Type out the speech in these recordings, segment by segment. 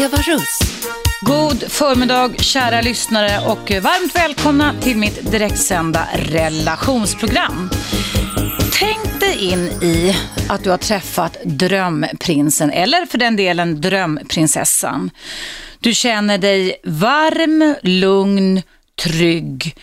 Eva Russ. God förmiddag kära lyssnare och varmt välkomna till mitt direktsända relationsprogram. Tänk dig in i att du har träffat drömprinsen eller för den delen drömprinsessan. Du känner dig varm, lugn, trygg,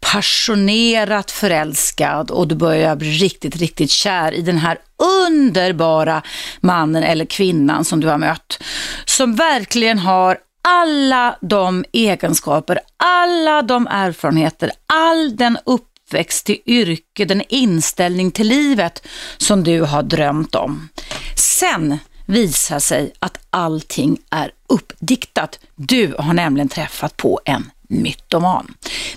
passionerat förälskad och du börjar bli riktigt, riktigt kär i den här underbara mannen eller kvinnan som du har mött. Som verkligen har alla de egenskaper, alla de erfarenheter, all den uppväxt till yrke, den inställning till livet som du har drömt om. Sen visar sig att allting är uppdiktat. Du har nämligen träffat på en mytoman.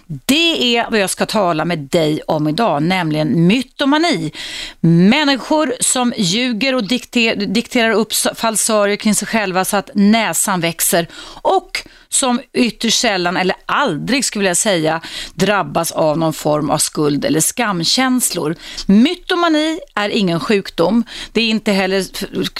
Det är vad jag ska tala med dig om idag, nämligen mytomani. Människor som ljuger och dikter dikterar upp falsarier kring sig själva så att näsan växer och som ytterst sällan eller aldrig skulle jag säga drabbas av någon form av skuld eller skamkänslor. Mytomani är ingen sjukdom. Det är inte heller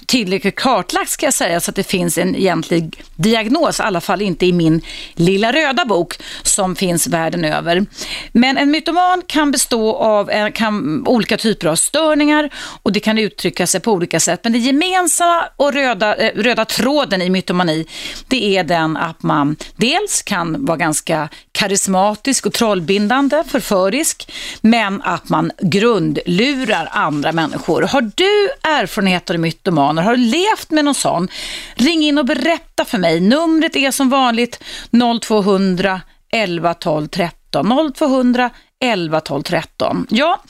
tillräckligt kartlagt ska jag säga så att det finns en egentlig diagnos, i alla fall inte i min lilla röda bok som finns världen över. Men en mytoman kan bestå av kan, olika typer av störningar och det kan uttrycka sig på olika sätt. Men det gemensamma och röda, eh, röda tråden i mytomani det är den att man dels kan vara ganska karismatisk och trollbindande, förförisk, men att man grundlurar andra människor. Har du erfarenheter av mytomaner? Har du levt med någon sån? Ring in och berätta för mig. Numret är som vanligt 0200 11 12 13 0200 11, 12, 13. Ja,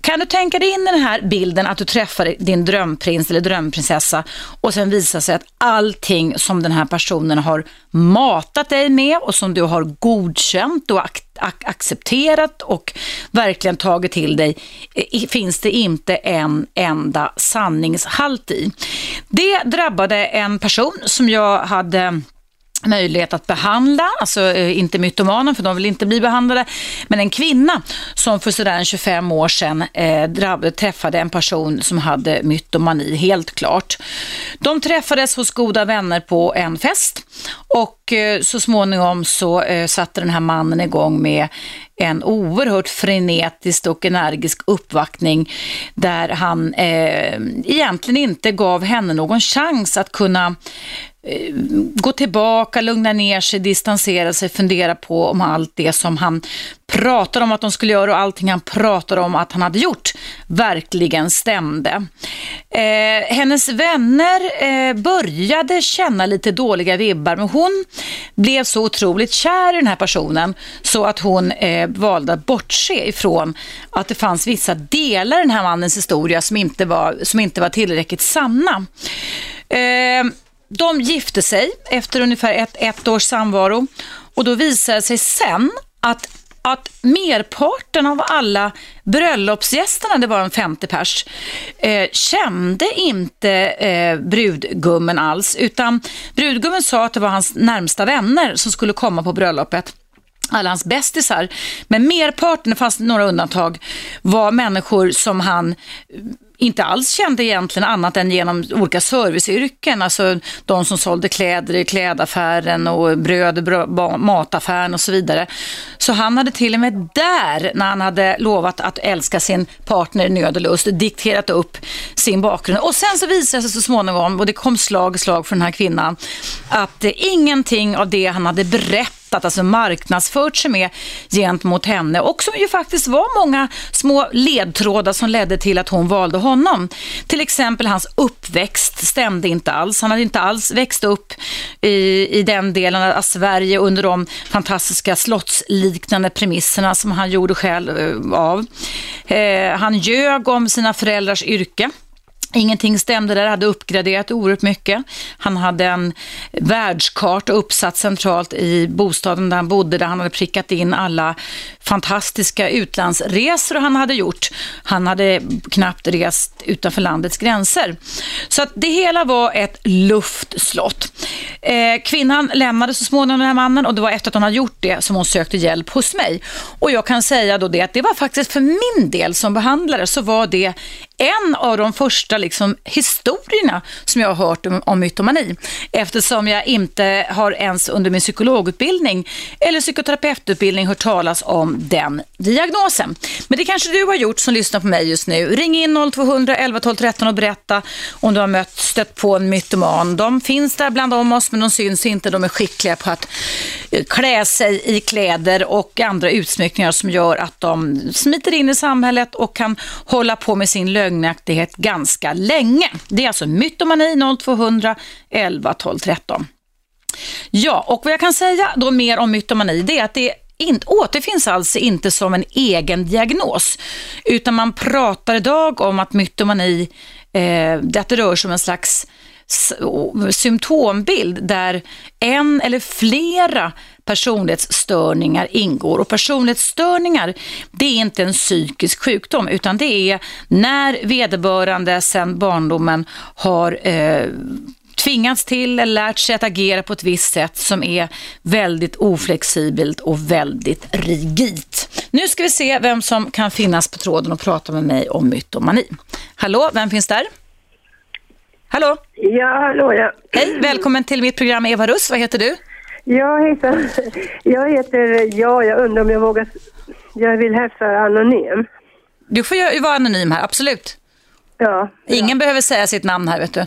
kan du tänka dig in i den här bilden att du träffar din drömprins eller drömprinsessa och sen visar sig att allting som den här personen har matat dig med och som du har godkänt och ak accepterat och verkligen tagit till dig eh, finns det inte en enda sanningshalt i. Det drabbade en person som jag hade möjlighet att behandla, alltså eh, inte mytomanen för de vill inte bli behandlade, men en kvinna som för sådär 25 år sedan eh, drabb, träffade en person som hade mytomani, helt klart. De träffades hos goda vänner på en fest och eh, så småningom så eh, satte den här mannen igång med en oerhört frenetisk och energisk uppvaktning där han eh, egentligen inte gav henne någon chans att kunna Eh, Eh, gå tillbaka, lugna ner sig, distansera sig, fundera på om allt det som han pratar om att de skulle göra och allting han pratar om att han hade gjort verkligen stämde. Eh, hennes vänner eh, började känna lite dåliga vibbar men hon blev så otroligt kär i den här personen så att hon eh, valde att bortse ifrån att det fanns vissa delar i den här mannens historia som inte var, som inte var tillräckligt sanna. Eh, de gifte sig efter ungefär ett, ett års samvaro. Och då visade det sig sen att att merparten av alla bröllopsgästerna, det var en 50 pers, eh, kände inte eh, brudgummen alls, utan brudgummen sa att det var hans närmsta vänner som skulle komma på bröllopet. Alla hans bästisar. Men merparten, det fanns några undantag, var människor som han inte alls kände egentligen annat än genom olika serviceyrken. Alltså de som sålde kläder i klädaffären och bröd i mataffären och så vidare. Så han hade till och med där, när han hade lovat att älska sin partner i nöd och lust, dikterat upp sin bakgrund. Och sen så visade det sig så småningom, och det kom slag i slag för den här kvinnan, att ingenting av det han hade berättat berättat, alltså marknadsfört sig med gentemot henne och som ju faktiskt var många små ledtrådar som ledde till att hon valde honom. Till exempel hans uppväxt stämde inte alls. Han hade inte alls växt upp i, i den delen av Sverige under de fantastiska slottsliknande premisserna som han gjorde själv eh, av. Eh, han ljög om sina föräldrars yrke. Ingenting stämde där, hade uppgraderat oerhört mycket. Han hade en världskarta uppsatt centralt i bostaden där han bodde, där han hade prickat in alla fantastiska utlandsresor han hade gjort. Han hade knappt rest utanför landets gränser. Så att det hela var ett luftslott. Eh, kvinnan lämnade så småningom den här mannen och det var efter att hon hade gjort det som hon sökte hjälp hos mig. Och jag kan säga då det att det var faktiskt för min del som behandlare så var det en av de första liksom, historierna som jag har hört om, om mytomani. Eftersom jag inte har ens under min psykologutbildning eller psykoterapeututbildning hört talas om den diagnosen. Men det kanske du har gjort som lyssnar på mig just nu. Ring in 0200 11 12 13 och berätta om du har mött, stött på en mytoman. De finns där bland oss men de syns inte. De är skickliga på att eh, klä sig i kläder och andra utsmyckningar som gör att de smiter in i samhället och kan hålla på med sin lögnaktighet ganska länge. Det är alltså mytomani 0200 11 12 13. Ja, och vad jag kan säga då mer om mytomani det är att det in, återfinns alltså inte som en egen diagnos, utan man pratar idag om att mytomani, eh, det rör sig om en slags symptombild där en eller flera personlighetsstörningar ingår. Och personlighetsstörningar, det är inte en psykisk sjukdom utan det är när vederbörande sedan barndomen har eh, tvingats till eller lärt sig att agera på ett visst sätt som är väldigt oflexibelt och väldigt rigidt. Nu ska vi se vem som kan finnas på tråden och prata med mig om mytomani. Hallå, vem finns där? Hallå? Ja, hallå ja. Hej, välkommen till mitt program Eva Russ. Vad heter du? Ja, hejsan. Jag heter, ja, jag undrar om jag vågar, jag vill vara anonym. Du får ju vara anonym här, absolut. Ja. Ingen ja. behöver säga sitt namn här, vet du.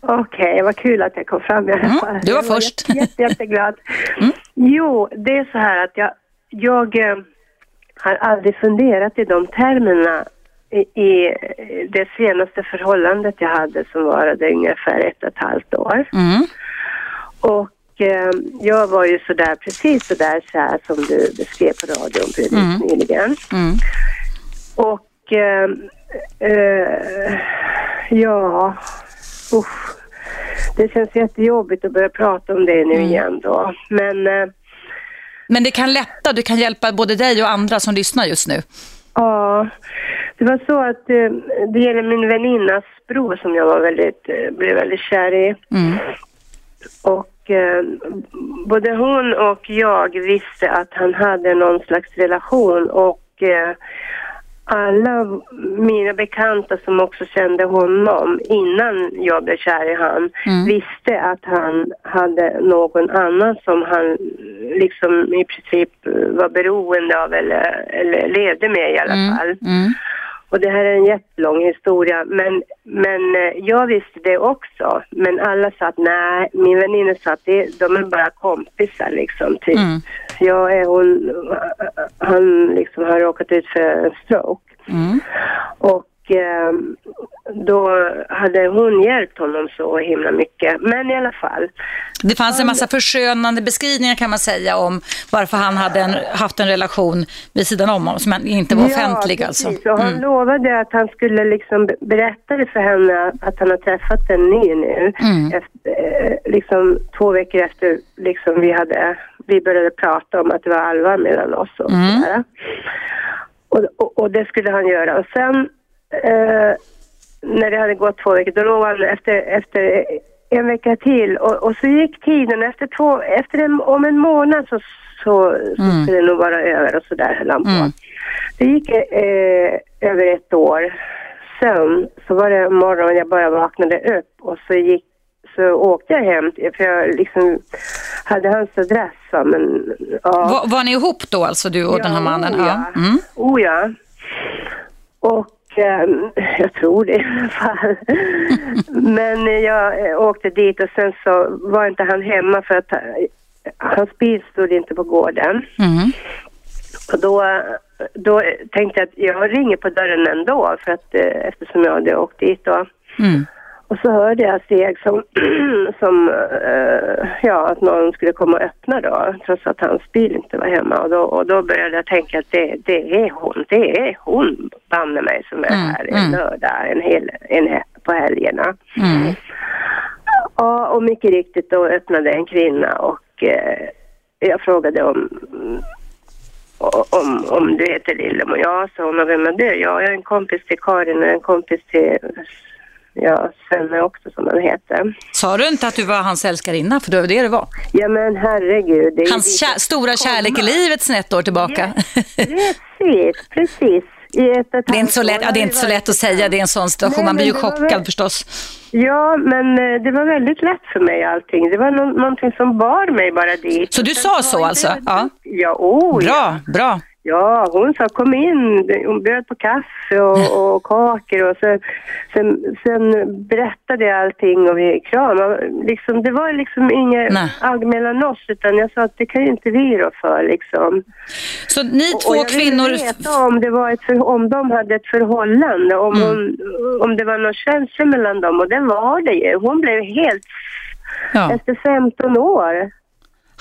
Okej, okay, vad kul att jag kom fram i alla fall. Mm, du var, var först. Jätte, jätte, jätteglad. Mm. Jo, det är så här att jag, jag eh, har aldrig funderat i de termerna i det senaste förhållandet jag hade som varade ungefär ett och ett halvt år. Mm. Och eh, jag var ju sådär, precis sådär så här som du beskrev på radion precis mm. nyligen. Mm. Och eh, eh, ja, usch. Det känns jättejobbigt att börja prata om det nu mm. igen då. Men, eh, Men det kan lätta, du kan hjälpa både dig och andra som lyssnar just nu. Ja, det var så att eh, det gäller min väninnas bror som jag var väldigt, blev väldigt kär i. Mm. Och eh, både hon och jag visste att han hade någon slags relation och eh, alla mina bekanta som också kände honom innan jag blev kär i han mm. visste att han hade någon annan som han liksom i princip var beroende av eller, eller levde med i alla mm. fall. Mm. Och det här är en jättelång historia men, men eh, jag visste det också. Men alla sa att nej, min väninna sa att det, de är bara kompisar liksom typ. Mm. Jag är hon, han liksom har råkat ut för en stroke. Mm. Och eh, då hade hon hjälpt honom så himla mycket. Men i alla fall. Det fanns en massa förskönande beskrivningar kan man säga om varför han hade en, haft en relation vid sidan om honom som inte var ja, offentlig precis. alltså. Och han Mm. lovade att han skulle liksom berätta det för henne att han har träffat en ny nu. Mm. Efter, eh, liksom två veckor efter liksom vi hade, vi började prata om att det var allvar mellan oss och Mm. sådär. Och, och, och det skulle han göra. Och sen eh, när det hade gått två veckor, då lovade han efter, efter en vecka till. Och, och så gick tiden. Efter, två, efter en, om en månad så, så, så Mm. skulle det nog vara över och sådär höll han på. Mm. Det gick eh, över ett år. Sen så var det morgon jag bara vaknade upp och så gick så åkte jag hem för jag liksom hade hans adress men ja. Var, var ni ihop då alltså du och den här mannen? Oh ja. Mm. Oh ja. Och jag tror det i alla fall. Men eh, jag eh, åkte dit och sen så var inte han hemma för att eh, hans bil stod inte på gården. Mm. Och då, då tänkte jag att jag ringer på dörren ändå för att, eh, eftersom jag hade åkt dit då. Mm. Och så hörde jag steg som, som eh, ja, att någon skulle komma och öppna då, trots att hans bil inte var hemma. Och då, och då började jag tänka att det, det är hon, det är hon, banne mig, som är Mm, här en mm. lördag en hel, en, he- på helgerna. Mm. Ja, och mycket riktigt då öppnade en kvinna och eh, jag frågade om, om, om du heter Lillemor. Ja, sa hon. Och vem är du? Ja, jag är en kompis till Karin och en kompis till ja, Svenne också som han heter. Sa du inte att du var hans älskarinna? För det var det det var. Ja men herregud. Hans kär, stora kärlek i livet sen ett år tillbaka. Yes, precis, precis. I ett, ett det är inte så lätt, ja, det är inte så lätt att säga det i en sån situation. Nej, Man blir ju chockad väl... förstås. Ja, men eh, det var väldigt lätt för mig allting. Det var no någonting som bar mig bara dit. Så du sa så alltså? Ja, ja oh, Bra, ja. bra. Ja, hon sa kom in. Hon bjöd på kaffe och, och kakor och sen, sen, sen berättade jag allting och vi kramade. Liksom, det var liksom inget agg mellan oss utan jag sa att det kan ju inte vi rå för liksom. Så ni två och, och kvinnor... Jag veta om, det var ett för, om de hade ett förhållande, om, mm. hon, om det var någon känsla mellan dem och det var det ju. Hon blev helt... Ja. Efter 15 år.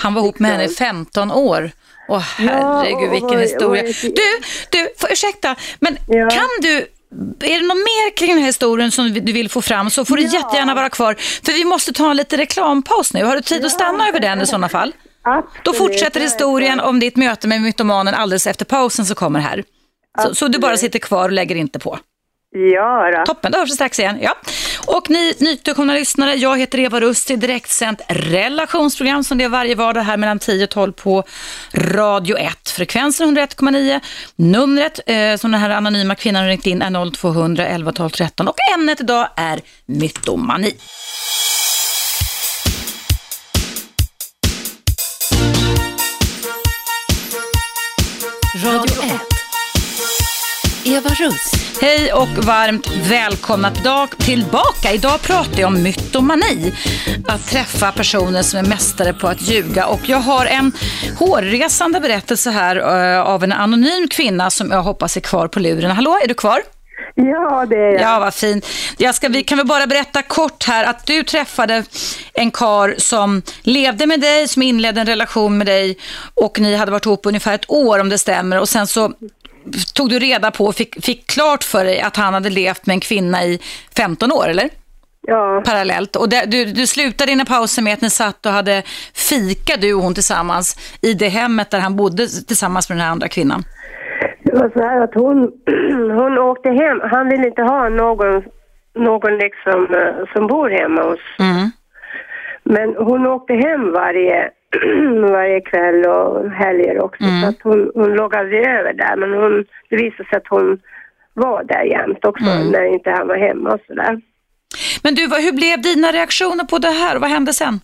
Han var ihop med henne i 15 år. Åh herregud ja, vilken historia. Du, du, för, ursäkta, men ja. kan du är det något mer kring den här historien som du vill få fram så får du ja. jättegärna vara kvar. För vi måste ta en liten reklampaus nu. Har du tid ja. att stanna över den i sådana fall? Absolut. Då fortsätter historien om ditt möte med mytomanen alldeles efter pausen som kommer här. Så, så, du bara sitter kvar och lägger inte på. Ja då. Toppen, då hörs vi strax igen. Ja. Och ni nytillkomna lyssnare, jag heter Eva Rust i direktsänt relationsprogram som det är varje vardag här mellan 10 och 12 på Radio 1. Frekvensen 101,9. Numret eh, som den här anonyma kvinnan har ringt in är 0200 11 12 13 och ämnet idag är mytomani. Radio 1. Eva Russ. Hej och varmt välkomna tillbaka. Idag pratar jag om mytomani. Att träffa personer som är mästare på att ljuga. Och jag har en hårresande berättelse här uh, av en anonym kvinna som jag hoppas är kvar på luren. Hallå, är du kvar? Ja, det är jag. Ja, vad fint. Jag ska, vi kan väl bara berätta kort här att du träffade en kar som levde med dig, som inledde en relation med dig och ni hade varit ihop ungefär ett år om det stämmer och sen så tog du reda på och fick, fick klart för dig att han hade levt med en kvinna i 15 år, eller? Ja. Parallellt. Och det, du, du slutade dina pauser med att ni satt och hade fika, du och hon tillsammans, i det hemmet där han bodde tillsammans med den här andra kvinnan. Det var så här att hon, hon åkte hem. Han ville inte ha någon, någon liksom, eh, som bor hemma hos. Mm. Men hon åkte hem varje varje kväll och helger också. Mm. Så att hon, hon aldrig över där men hon, det visade sig att hon var där jämt också mm. när inte han var hemma och sådär. Men du, hur blev dina reaktioner på det här och vad hände sen?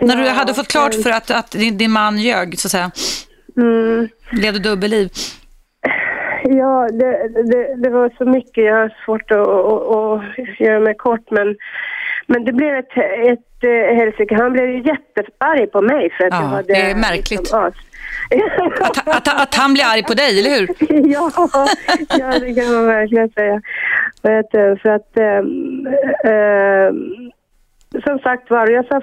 Ja, när du hade fått klart för att, att din, din man ljög, så att säga. Mm. Levde dubbelliv. Ja, det, det, det, var så mycket. Jag har svårt att, att, att göra mig kort men men det blev ett, ett äh, helsike. Han blev ju jättearg på mig för att ja, jag hade... det är märkligt. Liksom, att, att, att, han blir arg på dig, eller hur? ja, ja, det kan man verkligen säga. För att... Ähm, ähm, som sagt var, jag, sa,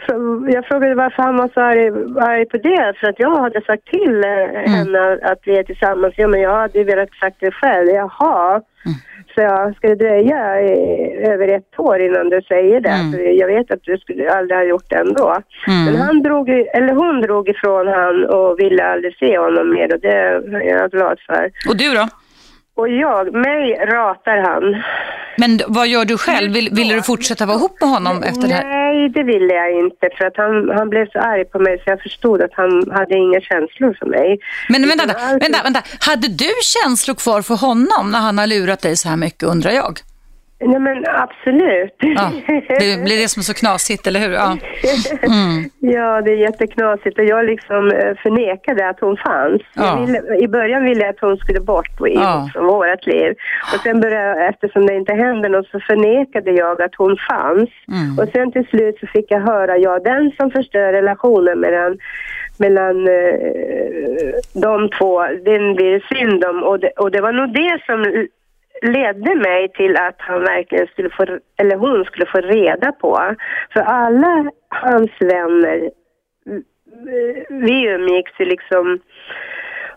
jag frågade varför han var så arg, arg på det. För att jag hade sagt till eh, mm. henne att vi är tillsammans. Ja, men jag hade velat sagt det själv. Jaha. Mm. Så jag ska det dröja över ett år innan du säger det? Mm. För jag vet att du skulle aldrig ha gjort det ändå. Mm. Men han drog, eller hon drog ifrån han och ville aldrig se honom mer och det är jag glad för. Och du då? Och jag, mig ratar han. Men vad gör du själv? Vill, ville du fortsätta vara ihop med honom efter det här? Nej, det ville jag inte. För att han, han blev så arg på mig så jag förstod att han hade inga känslor för mig. Men vänta, vänta, vänta. Hade du känslor kvar för honom när han har lurat dig så här mycket undrar jag? Nej men absolut. Ja, det blir det som är så knasigt, eller hur? Ja, mm. ja det är jätteknasigt och jag liksom eh, förnekade att hon fanns. Ja. Ville, I början ville jag att hon skulle bort i ja. liksom, vårt liv. Och sen började, eftersom det inte hände något så förnekade jag att hon fanns. Mm. Och sen till slut så fick jag höra, ja den som förstör relationen mellan mellan eh, de två, den blir det synd om. Och det, och det var nog det som ledde mig till att han verkligen skulle få, eller hon skulle få reda på. För alla hans vänner, vi umgicks ju liksom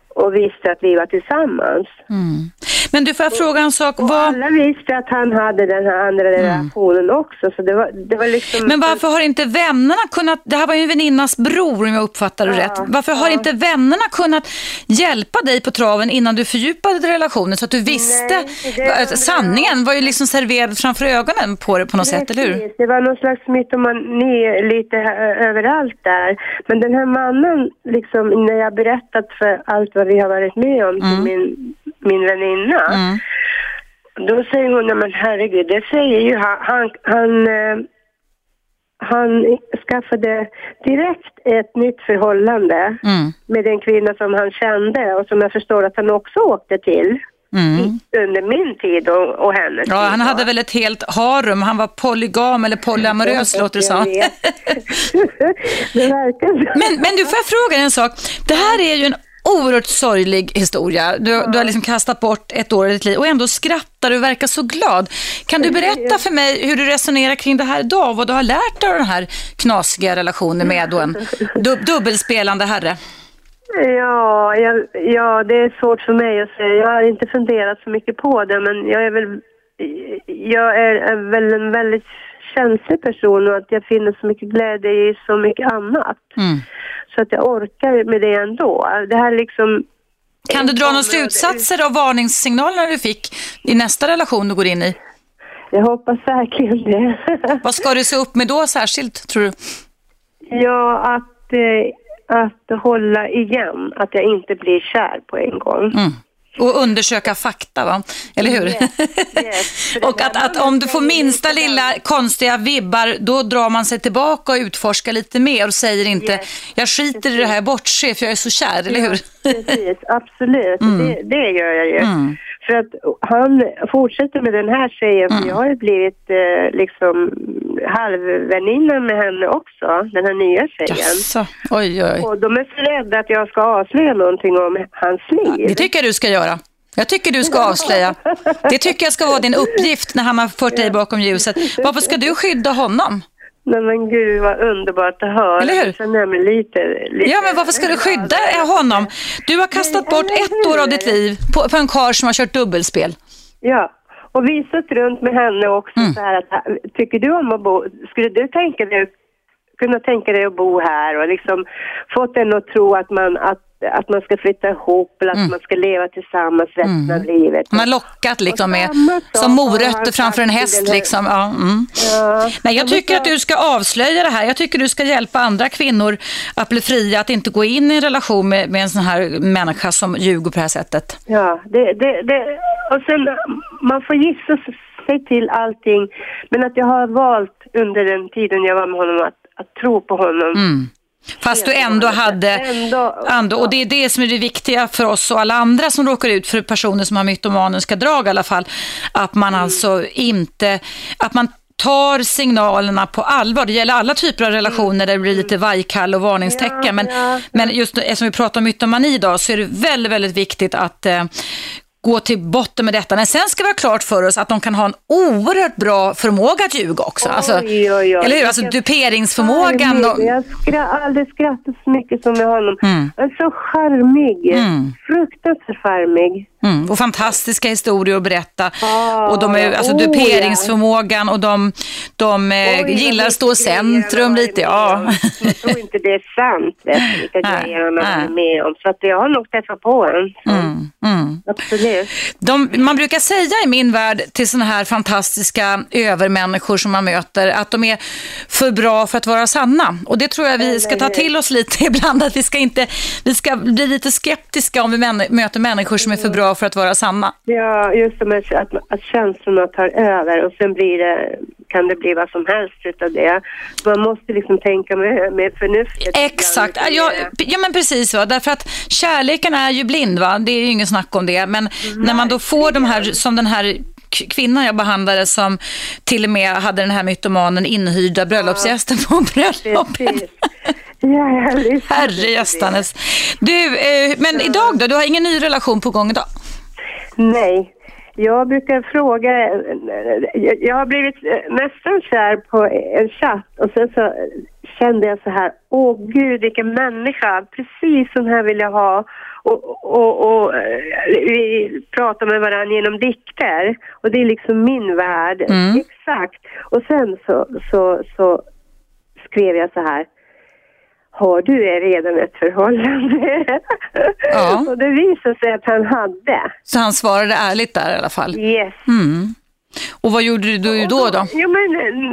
och visste att vi var tillsammans. Mm. Men du, får jag fråga en sak? Och Vad... alla visste att han hade den här andra relationen också. Så det var, det var liksom... Men varför har inte vännerna kunnat, det här var ju en väninnas bror om jag uppfattar det Ja, rätt. Varför har ja. inte vännerna kunnat hjälpa dig på traven innan du fördjupade relationen så att du visste? Nej, sanningen var ju liksom serverad framför ögonen på dig på något sätt, eller hur? Precis, Det var någon slags mytomani lite överallt där. Men den här mannen, liksom, när jag berättat för allt vad vi har varit med om till min, min väninna. Mm. Då säger hon, "Nej, men herregud, det säger ju han, han, han, eh, han skaffade direkt ett nytt förhållande Mm. med en kvinna som han kände och som jag förstår att han också åkte till Mm. under min tid och, och hennes Ja, tid. han hade väl ett helt harem, han var polygam eller polyamorös låter det som. Jag vet. det verkar så. Men, men du, får jag fråga en sak? Det här är ju en oerhört sorglig historia. Du, du har liksom kastat bort ett år i ditt liv och ändå skrattar du och verkar så glad. Kan du berätta för mig hur du resonerar kring det här idag? Vad du har lärt dig av den här knasiga relationen med en dub dubbelspelande herre? Ja, jag, ja, det är svårt för mig att säga. Jag har inte funderat så mycket på det, men jag är väl, jag är, är väl en väldigt känslig person och att jag finner så mycket glädje i så mycket annat. Mm. Så att jag orkar med det ändå. Det här liksom... Kan du dra några slutsatser av varningssignalerna du fick i nästa relation du går in i? Jag hoppas verkligen det. Vad ska du se upp med då särskilt, tror du? ja, att, eh, att hålla igen, att jag inte blir kär på en gång. Mm. Och undersöka fakta, va? Eller hur? yes. och att, att om du får minsta lilla konstiga vibbar, då drar man sig tillbaka och utforskar lite mer och säger inte, Yes. jag skiter i det här, jag bortser för jag är så kär, eller hur? Precis, absolut. Det, det gör jag ju. Mm. För att han fortsätter med den här tjejen, för jag har ju blivit eh, liksom halvväninna med henne också, den här nya tjejen. Jaså, oj, oj. Och de är så rädda att jag ska avslöja någonting om hans liv. Det tycker jag du ska göra. Jag tycker du ska avslöja. Det tycker jag ska vara din uppgift när han har fört dig bakom ljuset. Varför ska du skydda honom? Nej men gud vad underbart att höra. Eller hur? Jag mig lite, lite... Ja, men varför ska du skydda honom? Du har kastat bort ett år av ditt liv på, på en karl som har kört dubbelspel. Ja, och visat runt med henne också Mm. så här att, tycker du om att bo, skulle du tänka dig, kunna tänka dig att bo här och liksom fått henne att tro att man, att, att man ska flytta ihop eller att Mm. man ska leva tillsammans resten av livet. Han har lockat liksom med, som morötter framför en häst. Liksom. Ja, mm. Ja. Nej, jag Ja, tycker att du ska avslöja det här. Jag tycker du ska hjälpa andra kvinnor att bli fria, att inte gå in i en relation med, med en sån här människa som ljuger på det här sättet. Ja, det, det, det, och sen man får gissa sig till allting. Men att jag har valt under den tiden jag var med honom att, att tro på honom. Mm. Fast du ändå hade, Ändå- ändå, och det är det som är det viktiga för oss och alla andra som råkar ut för personer som har mytomaniska drag i alla fall, att man Mm. alltså inte, att man tar signalerna på allvar. Det gäller alla typer av relationer där det blir lite vajkall och varningstecken. Men, men just eftersom vi pratar om mytomani idag så är det väldigt, väldigt viktigt att eh, gå till botten med detta. Men sen ska vi ha klart för oss att de kan ha en oerhört bra förmåga att ljuga också. Alltså, Oj, oj, oj. Eller hur? Alltså duperingsförmågan. Jag skra- har aldrig skrattat så mycket som med honom. Mm. Han är så charmig. Mm. Fruktansvärt charmig. Mm, och fantastiska historier att berätta. Ah, och de är, alltså oh, duperingsförmågan och de, de eh, Oj, gillar att stå i centrum lite. Ja. Jag tror inte det är sant, vet vilka Nej, grejer han har varit med om. Så att jag har nog träffat på. Så, Mm, mm. Absolut. De, man brukar säga i min värld till sådana här fantastiska övermänniskor som man möter att de är för bra för att vara sanna. Och det tror jag vi ska ta till oss lite ibland, att vi ska, inte, vi ska bli lite skeptiska om vi män, möter människor som är för bra för att vara sanna. Ja, just som att, att, känslorna tar över och sen blir det, kan det bli vad som helst utav det. Man måste liksom tänka med, med förnuftet. Exakt, ja, ja men precis va, därför att kärleken är ju blind va, det är ju ingen snack om det, men när man då får de här, som den här kvinnan jag behandlade som till och med hade den här mytomanen inhyrda bröllopsgästen på bröllopet. Ja, Herre gästanes. Du, eh, men idag då? Du har ingen ny relation på gång idag? Nej. Jag brukar fråga, jag- jag har blivit eh, nästan kär på en chatt och sen så kände jag så här, åh gud vilken människa, precis sån här vill jag ha. Och, och, och eh, vi pratar med varandra genom dikter. Och det är liksom min värld. Mm. Exakt. Och sen så, så, så skrev jag så här. Har du redan ett förhållande? Ja. och det visade sig att han hade. Så han svarade ärligt där i alla fall. Yes. Mm. Och vad gjorde du då? då? Jo men,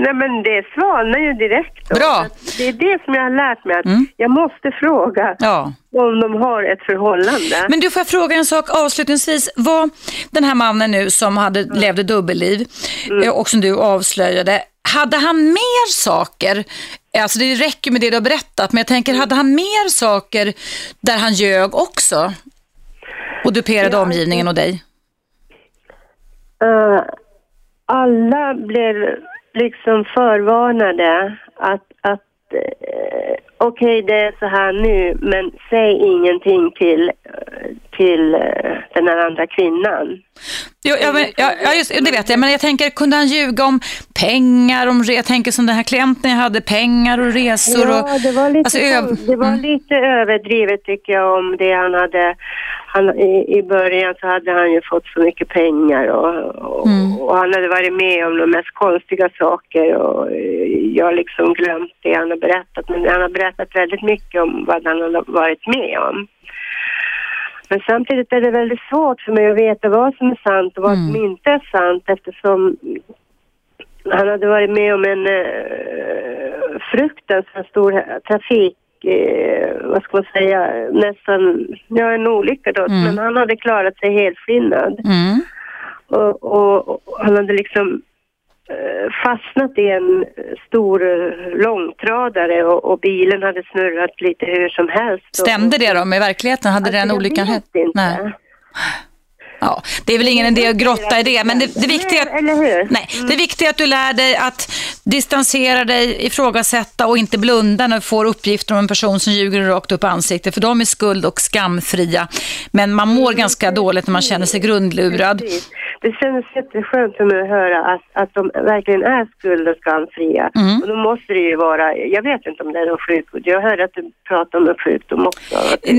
nej, men det svalnar ju direkt. Då. Bra. Det är det som jag har lärt mig att Mm. jag måste fråga Ja. om de har ett förhållande. Men du, får jag fråga en sak avslutningsvis. Var den här mannen nu som hade levde dubbelliv Mm. eh, och som du avslöjade, hade han mer saker? Alltså det räcker med det du har berättat, men jag tänker, hade han mer saker där han ljög också? Och duperade omgivningen och dig? Eh, alla blev liksom förvarnade att, att eh, okej det är så här nu men säg ingenting till, eh, till eh, den här andra kvinnan. Jo, ja, men, ja, just, det vet jag, men jag tänker, kunde han ljuga om pengar? Om, jag tänker som den här klienten jag hade, pengar och resor. och, Ja, det var lite, alltså, kom- det var mm. lite överdrivet tycker jag om det han hade. Han, i, I början så hade han ju fått så mycket pengar och, och, Mm. och han hade varit med om de mest konstiga saker och eh, jag har liksom glömt det han har berättat. Men han har berättat väldigt mycket om vad han har varit med om. Men samtidigt är det väldigt svårt för mig att veta vad som är sant och vad som Mm. inte är sant eftersom han hade varit med om en eh, fruktansvärt stor trafik, eh, vad ska man säga, nästan, ja en olycka då. Mm. Men han hade klarat sig helskinnad. Mm. Och, och, och han hade liksom fastnat i en stor eh, långtradare och, och bilen hade snurrat lite hur som helst. Stämde det då med verkligheten? Hade den Alltså, olyckan jag hänt? vet inte. Nej. Ja, det är väl ingen idé att grotta i det, men det, det viktiga är Eller hur? Nej, det viktiga är att du lär dig att distansera dig, ifrågasätta och inte blunda när du får uppgifter om en person som ljuger rakt upp i ansiktet, för de är skuld och skamfria. Men man mår ganska dåligt när man känner sig grundlurad. Precis. Det känns jätteskönt för mig att höra att, att de verkligen är skuld och skamfria. Mm. Och då måste det ju vara, jag vet inte om det är någon sjukdom, jag hörde att du pratade om en sjukdom också.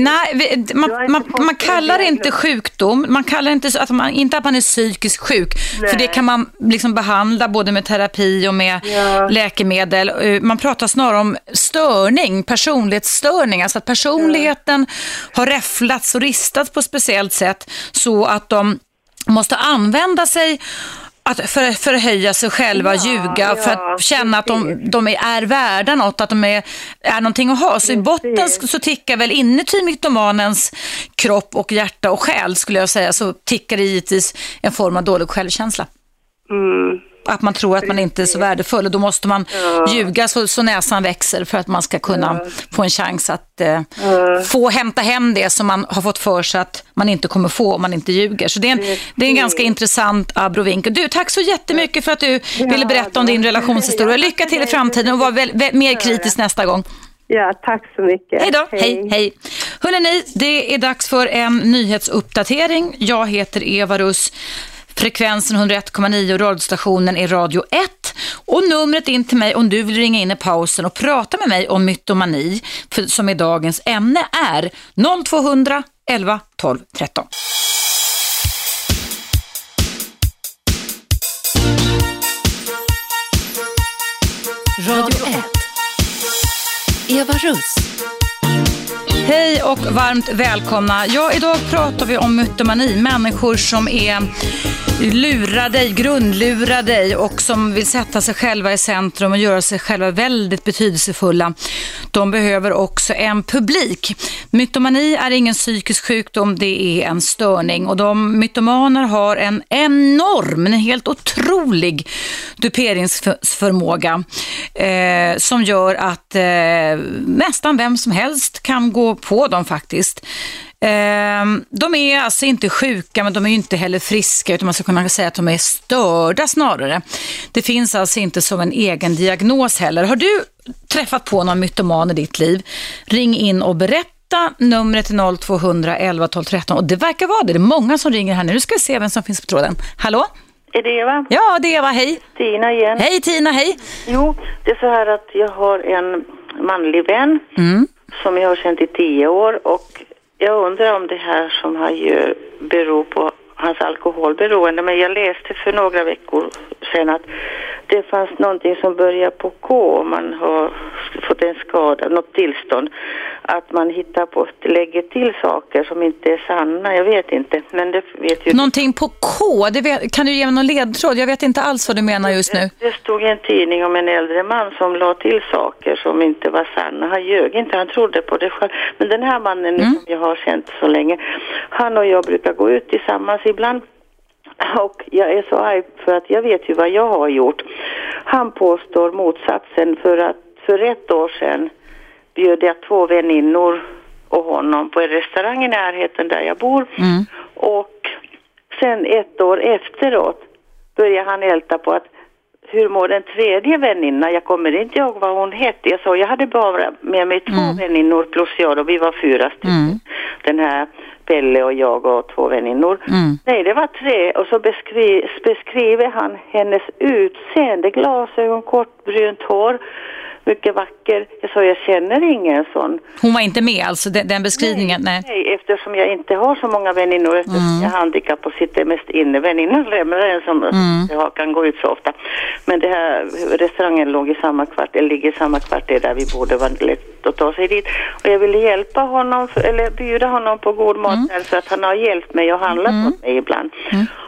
Nej, man, man, man kallar det inte sjukdom, man kallar inte, att man, inte att man är psykiskt sjuk, för Nej. det kan man liksom behandla både med terapi och med Ja. läkemedel. Eh, Man pratar snarare om störning, personlighetsstörning, alltså att personligheten har räfflats och ristats på ett speciellt sätt så att de måste använda sig att för, förhöja sig själva, Ja, ljuga, för ja, att känna att de, precis. de är, är värda något, att de är, är någonting att ha. Så i botten Precis. så tickar väl inuti mytomanens kropp och hjärta och själ, skulle jag säga, så tickar det givetvis en form av dålig självkänsla. Mm. Att man tror att man inte är så värdefull och då måste man ljuga så, så näsan växer för att man ska kunna få en chans att eh, få hämta hem det som man har fått för sig att man inte kommer få om man inte ljuger. Så det är en, det är en ganska intressant abrovinkel. Du, tack så jättemycket för att du ville berätta om din relationshistoria. Lycka till i framtiden och var väl, väl, mer kritisk nästa gång. Ja, tack så mycket. Hej då, hej, hej. Hörrni, det är dags för en nyhetsuppdatering. Jag heter Eva Russ. Frekvensen 101,9 och radiostationen är Radio 1. Och numret in till mig om du vill ringa in i pausen och prata med mig om mytomani, för, som är dagens ämne, är 0200 11 12 13. Radio 1. Eva Russ. Hej och varmt välkomna. Ja, idag pratar vi om mytomani. Människor som är lurar dig, grundlurar dig och som vill sätta sig själva i centrum och göra sig själva väldigt betydelsefulla. De behöver också en publik. Mytomani är ingen psykisk sjukdom, det är en störning och de mytomaner har en enorm, en helt otrolig duperingsförmåga eh, som gör att eh, nästan vem som helst kan gå på dem faktiskt. Eh, de är alltså inte sjuka men de är inte heller friska utan man ska kunna säga att de är störda snarare. Det finns alltså inte som en egen diagnos heller. Har du träffat på någon mytoman i ditt liv? Ring in och berätta. Numret är 0200 11 12 13 och det verkar vara det. Det är många som ringer här nu. Nu ska vi se vem som finns på tråden. Hallå? Är det Eva? Ja, det är Eva. Hej. Tina igen. Hej Tina, hej. Jo, det är så här att jag har en manlig vän Mm. som jag har känt i tio år och jag undrar om det här som han gör beror på hans alkoholberoende. Men jag läste för några veckor sedan att det fanns någonting som börjar på K om man har fått en skada, något tillstånd. Att man hittar på, lägger till saker som inte är sanna. Jag vet inte, men det vet ju Någonting på K, vet, kan du ge mig någon ledtråd? Jag vet inte alls vad du menar just nu. Det, det stod i en tidning om en äldre man som la till saker som inte var sanna. Han ljög inte, han trodde på det själv. Men den här mannen nu som jag har känt så länge, han och jag brukar gå ut tillsammans ibland. Och jag är så arg för att jag vet ju vad jag har gjort. Han påstår motsatsen för att för ett år sedan bjöd jag två väninnor och honom på en restaurang i närheten där jag bor. Mm. Och sen ett år efteråt började han älta på att hur mår den tredje väninnan? Jag kommer inte ihåg vad hon hette. Jag sa jag hade bara med mig två väninnor plus jag och vi var fyra stycken. Mm. Den här Pelle och jag och två väninnor. Mm. Nej, det var tre och så beskri beskriver han hennes utseende, glasögon, kort brunt hår, mycket vacker. Jag sa jag känner ingen sån. Hon var inte med alltså, den, den beskrivningen? Nej. Nej, eftersom jag inte har så många väninnor eftersom jag är handikapp och sitter mest inne. Väninnan lämnar en som jag kan gå ut så ofta. Men det här restaurangen låg i samma kvart, eller ligger i samma kvarter där vi borde vara lätt att ta sig dit. Och jag ville hjälpa honom, för, eller bjuda honom på god mat där, för att han har hjälpt mig och handlat åt mig ibland.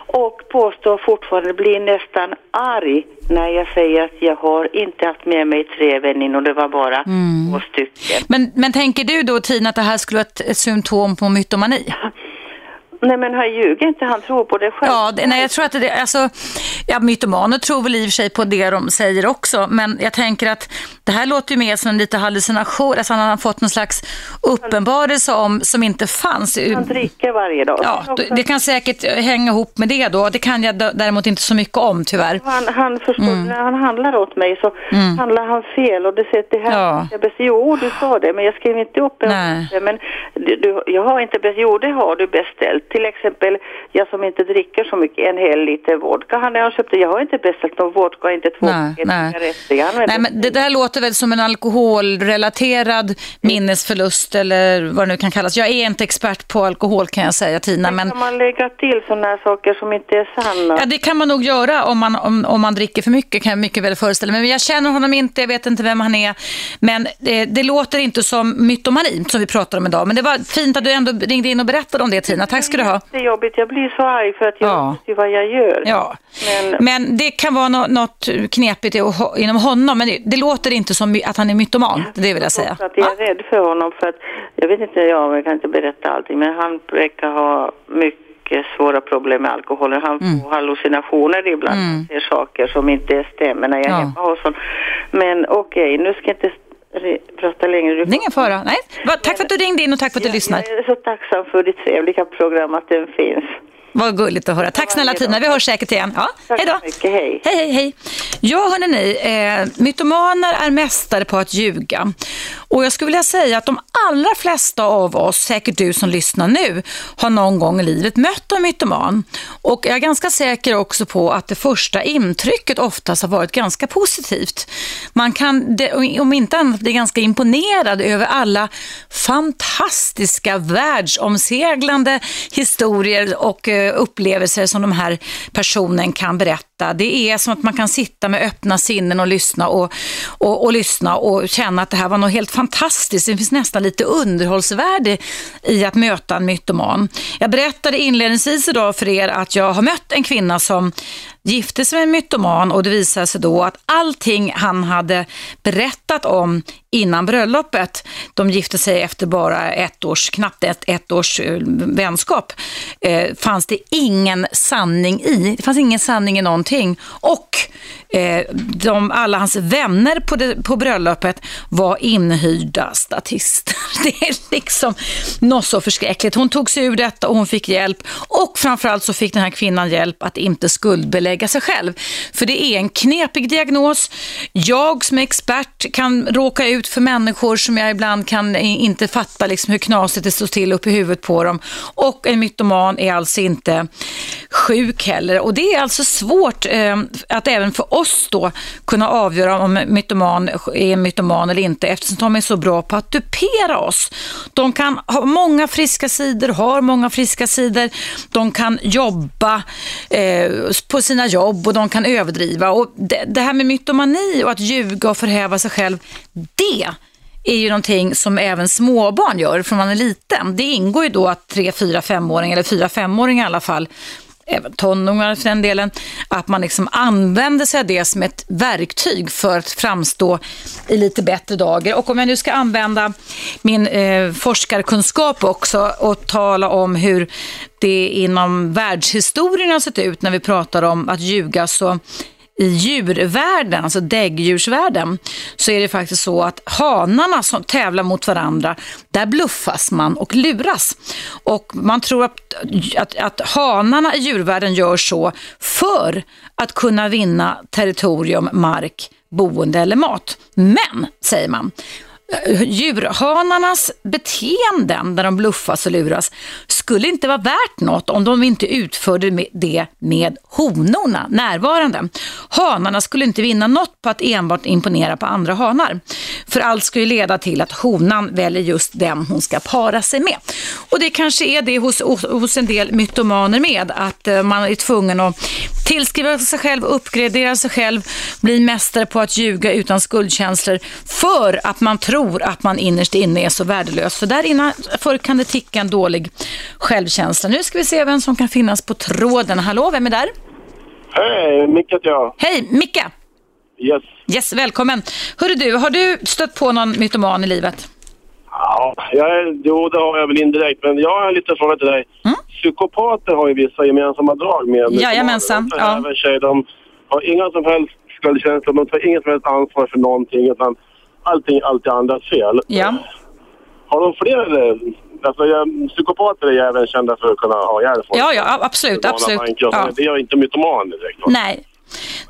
Och påstår fortfarande, blir nästan arg när jag säger att jag har inte haft med mig tre väninnor, det var bara två stycken. Men, men tänker du då Tina att det här skulle vara ett, ett symptom på mytomani? Nej men han ljuger inte, han tror på det själv. Ja, det, nej, jag tror att det, alltså, ja, mytomaner tror väl i och för sig på det de säger också, men jag tänker att det här låter ju mer som en liten hallucination, alltså han har fått någon slags uppenbarelse om som inte fanns. Han dricker varje dag. Ja, det, det kan säkert hänga ihop med det då. Det kan jag däremot inte så mycket om tyvärr. Han, han förstår, Mm. när han handlar åt mig så handlar han fel och det sätter här. Ja. Jag bes, jo, du sa det, men jag skrev inte upp det. Men du, du, jag har inte bes, jo, det har du beställt. Till exempel, jag som inte dricker så mycket, en hel liter vodka han har köpt. Jag har inte beställt någon vodka, inte två Nej, nej. Jag Nej, men det där låter väl som en alkoholrelaterad minnesförlust eller vad det nu kan kallas. Jag är inte expert på alkohol kan jag säga Tina, men Kan man lägga till sådana saker som inte är sanna? Ja, det kan man nog göra om man, om, om man dricker för mycket kan jag mycket väl föreställa mig. Men jag känner honom inte, jag vet inte vem han är. Men det, det låter inte som mytomani som vi pratar om idag. Men det var fint att du ändå ringde in och berättade om det Tina. Tack ska du ha. Det är jobbigt, jag blir så arg för att jag Ja. vet vad jag gör. Ja. Men- Men det kan vara nå- något knepigt inom honom. Men det, det låter inte som att han är mytoman. Det vill jag säga. Jag är rädd för honom för att, jag vet inte, jag, kan inte berätta allting, men han verkar ha mycket svåra problem med alkoholen. Han Mm. får hallucinationer ibland, han ser saker som inte stämmer när jag är Ja. hemma hos honom. Men okej, nu ska jag inte prata längre. Du Det är ingen fara. Nej. Tack för att du ringde in och tack för att du lyssnar. Jag är så tacksam för ditt trevliga program, att den finns. Vad gulligt att höra. Tack snälla Tina, vi hörs säkert igen. Ja, Tack hej då. mycket, hej. Hej, hej, hej. Ja, hörni, eh, mytomaner är mästare på att ljuga. Och jag skulle vilja säga att de allra flesta av oss, säkert du som lyssnar nu, har någon gång i livet mött en mytoman. Och jag är ganska säker också på att det första intrycket oftast har varit ganska positivt. Man kan, om inte annat, bli ganska imponerad över alla fantastiska världsomseglande historier och eh, Eh, upplevelser som de här personen kan berätta. Det är som att man kan sitta med öppna sinnen och lyssna och, och, och lyssna och känna att det här var något helt fantastiskt. Det finns nästan lite underhållsvärde i att möta en mytoman. Jag berättade inledningsvis idag för er att jag har mött en kvinna som gifte sig med en mytoman och det visade sig då att allting han hade berättat om innan bröllopet, de gifte sig efter bara ett års, knappt ett, ett års eh, vänskap, eh, fanns det ingen sanning i. Det fanns ingen sanning i någonting. Och eh, de, alla hans vänner på, det, på bröllopet var inhyrda statister. Det är liksom något så förskräckligt. Hon tog sig ur detta och hon fick hjälp. Och framförallt så fick den här kvinnan hjälp att inte skuldbelägga sig själv. För det är en knepig diagnos. Jag som är expert kan råka ut för människor som jag ibland kan inte fatta liksom hur knasigt det står till upp i huvudet på dem. Och en mytoman är alltså inte sjuk heller. Och det är alltså svårt eh, att även för oss då kunna avgöra om mytoman är mytoman eller inte eftersom de är så bra på att dupera oss. De kan ha många friska sidor, har många friska sidor. De kan jobba eh, på sina jobb och de kan överdriva. Och det, det här med mytomani och att ljuga och förhäva sig själv, det är ju någonting som även småbarn gör från man är liten. Det ingår ju då att tre, fyra, femåringar, eller fyra, femåringar i alla fall, även tonåringar för den delen, att man liksom använder sig av det som ett verktyg för att framstå i lite bättre dagar. Och om jag nu ska använda min eh, forskarkunskap också och tala om hur det inom världshistorien har sett ut när vi pratar om att ljuga så i djurvärlden, alltså däggdjursvärlden, så är det faktiskt så att hanarna som tävlar mot varandra, där bluffas man och luras. Och man tror att, att, att hanarna i djurvärlden gör så för att kunna vinna territorium, mark, boende eller mat. Men, säger man, djurhanarnas beteenden när de bluffas och luras skulle inte vara värt något om de inte utförde det med honorna närvarande. Hanarna skulle inte vinna något på att enbart imponera på andra hanar. För allt ska ju leda till att honan väljer just den hon ska para sig med. Och det kanske är det hos, hos en del mytomaner med, att eh, man är tvungen att tillskriva sig själv, uppgradera sig själv, bli mästare på att ljuga utan skuldkänslor för att man tror att man innerst inne är så värdelös. För där innanför kan det ticka en dålig självkänsla. Nu ska vi se vem som kan finnas på tråden. Hallå, vem är där? Hej, Micke heter jag. Hej, Micke! Yes. Yes, välkommen. Hörru du, har du stött på någon mytoman i livet? Ja, jag jo, det har jag väl indirekt. Men jag har en liten fråga till dig. Mm? Psykopater har ju vissa gemensamma drag med Jajamensan, De, ja. sig, de har inga som helst skuldkänslor, de tar inget som helst ansvar för någonting. Utan allting alltid andras fel. Ja. Har de fler... eh, Alltså, psykopater är ju även kända för att kunna ha ihjäl folk. Ja, ja, absolut, absolut. Ja. Det är inte mytomaner direkt. va? Nej.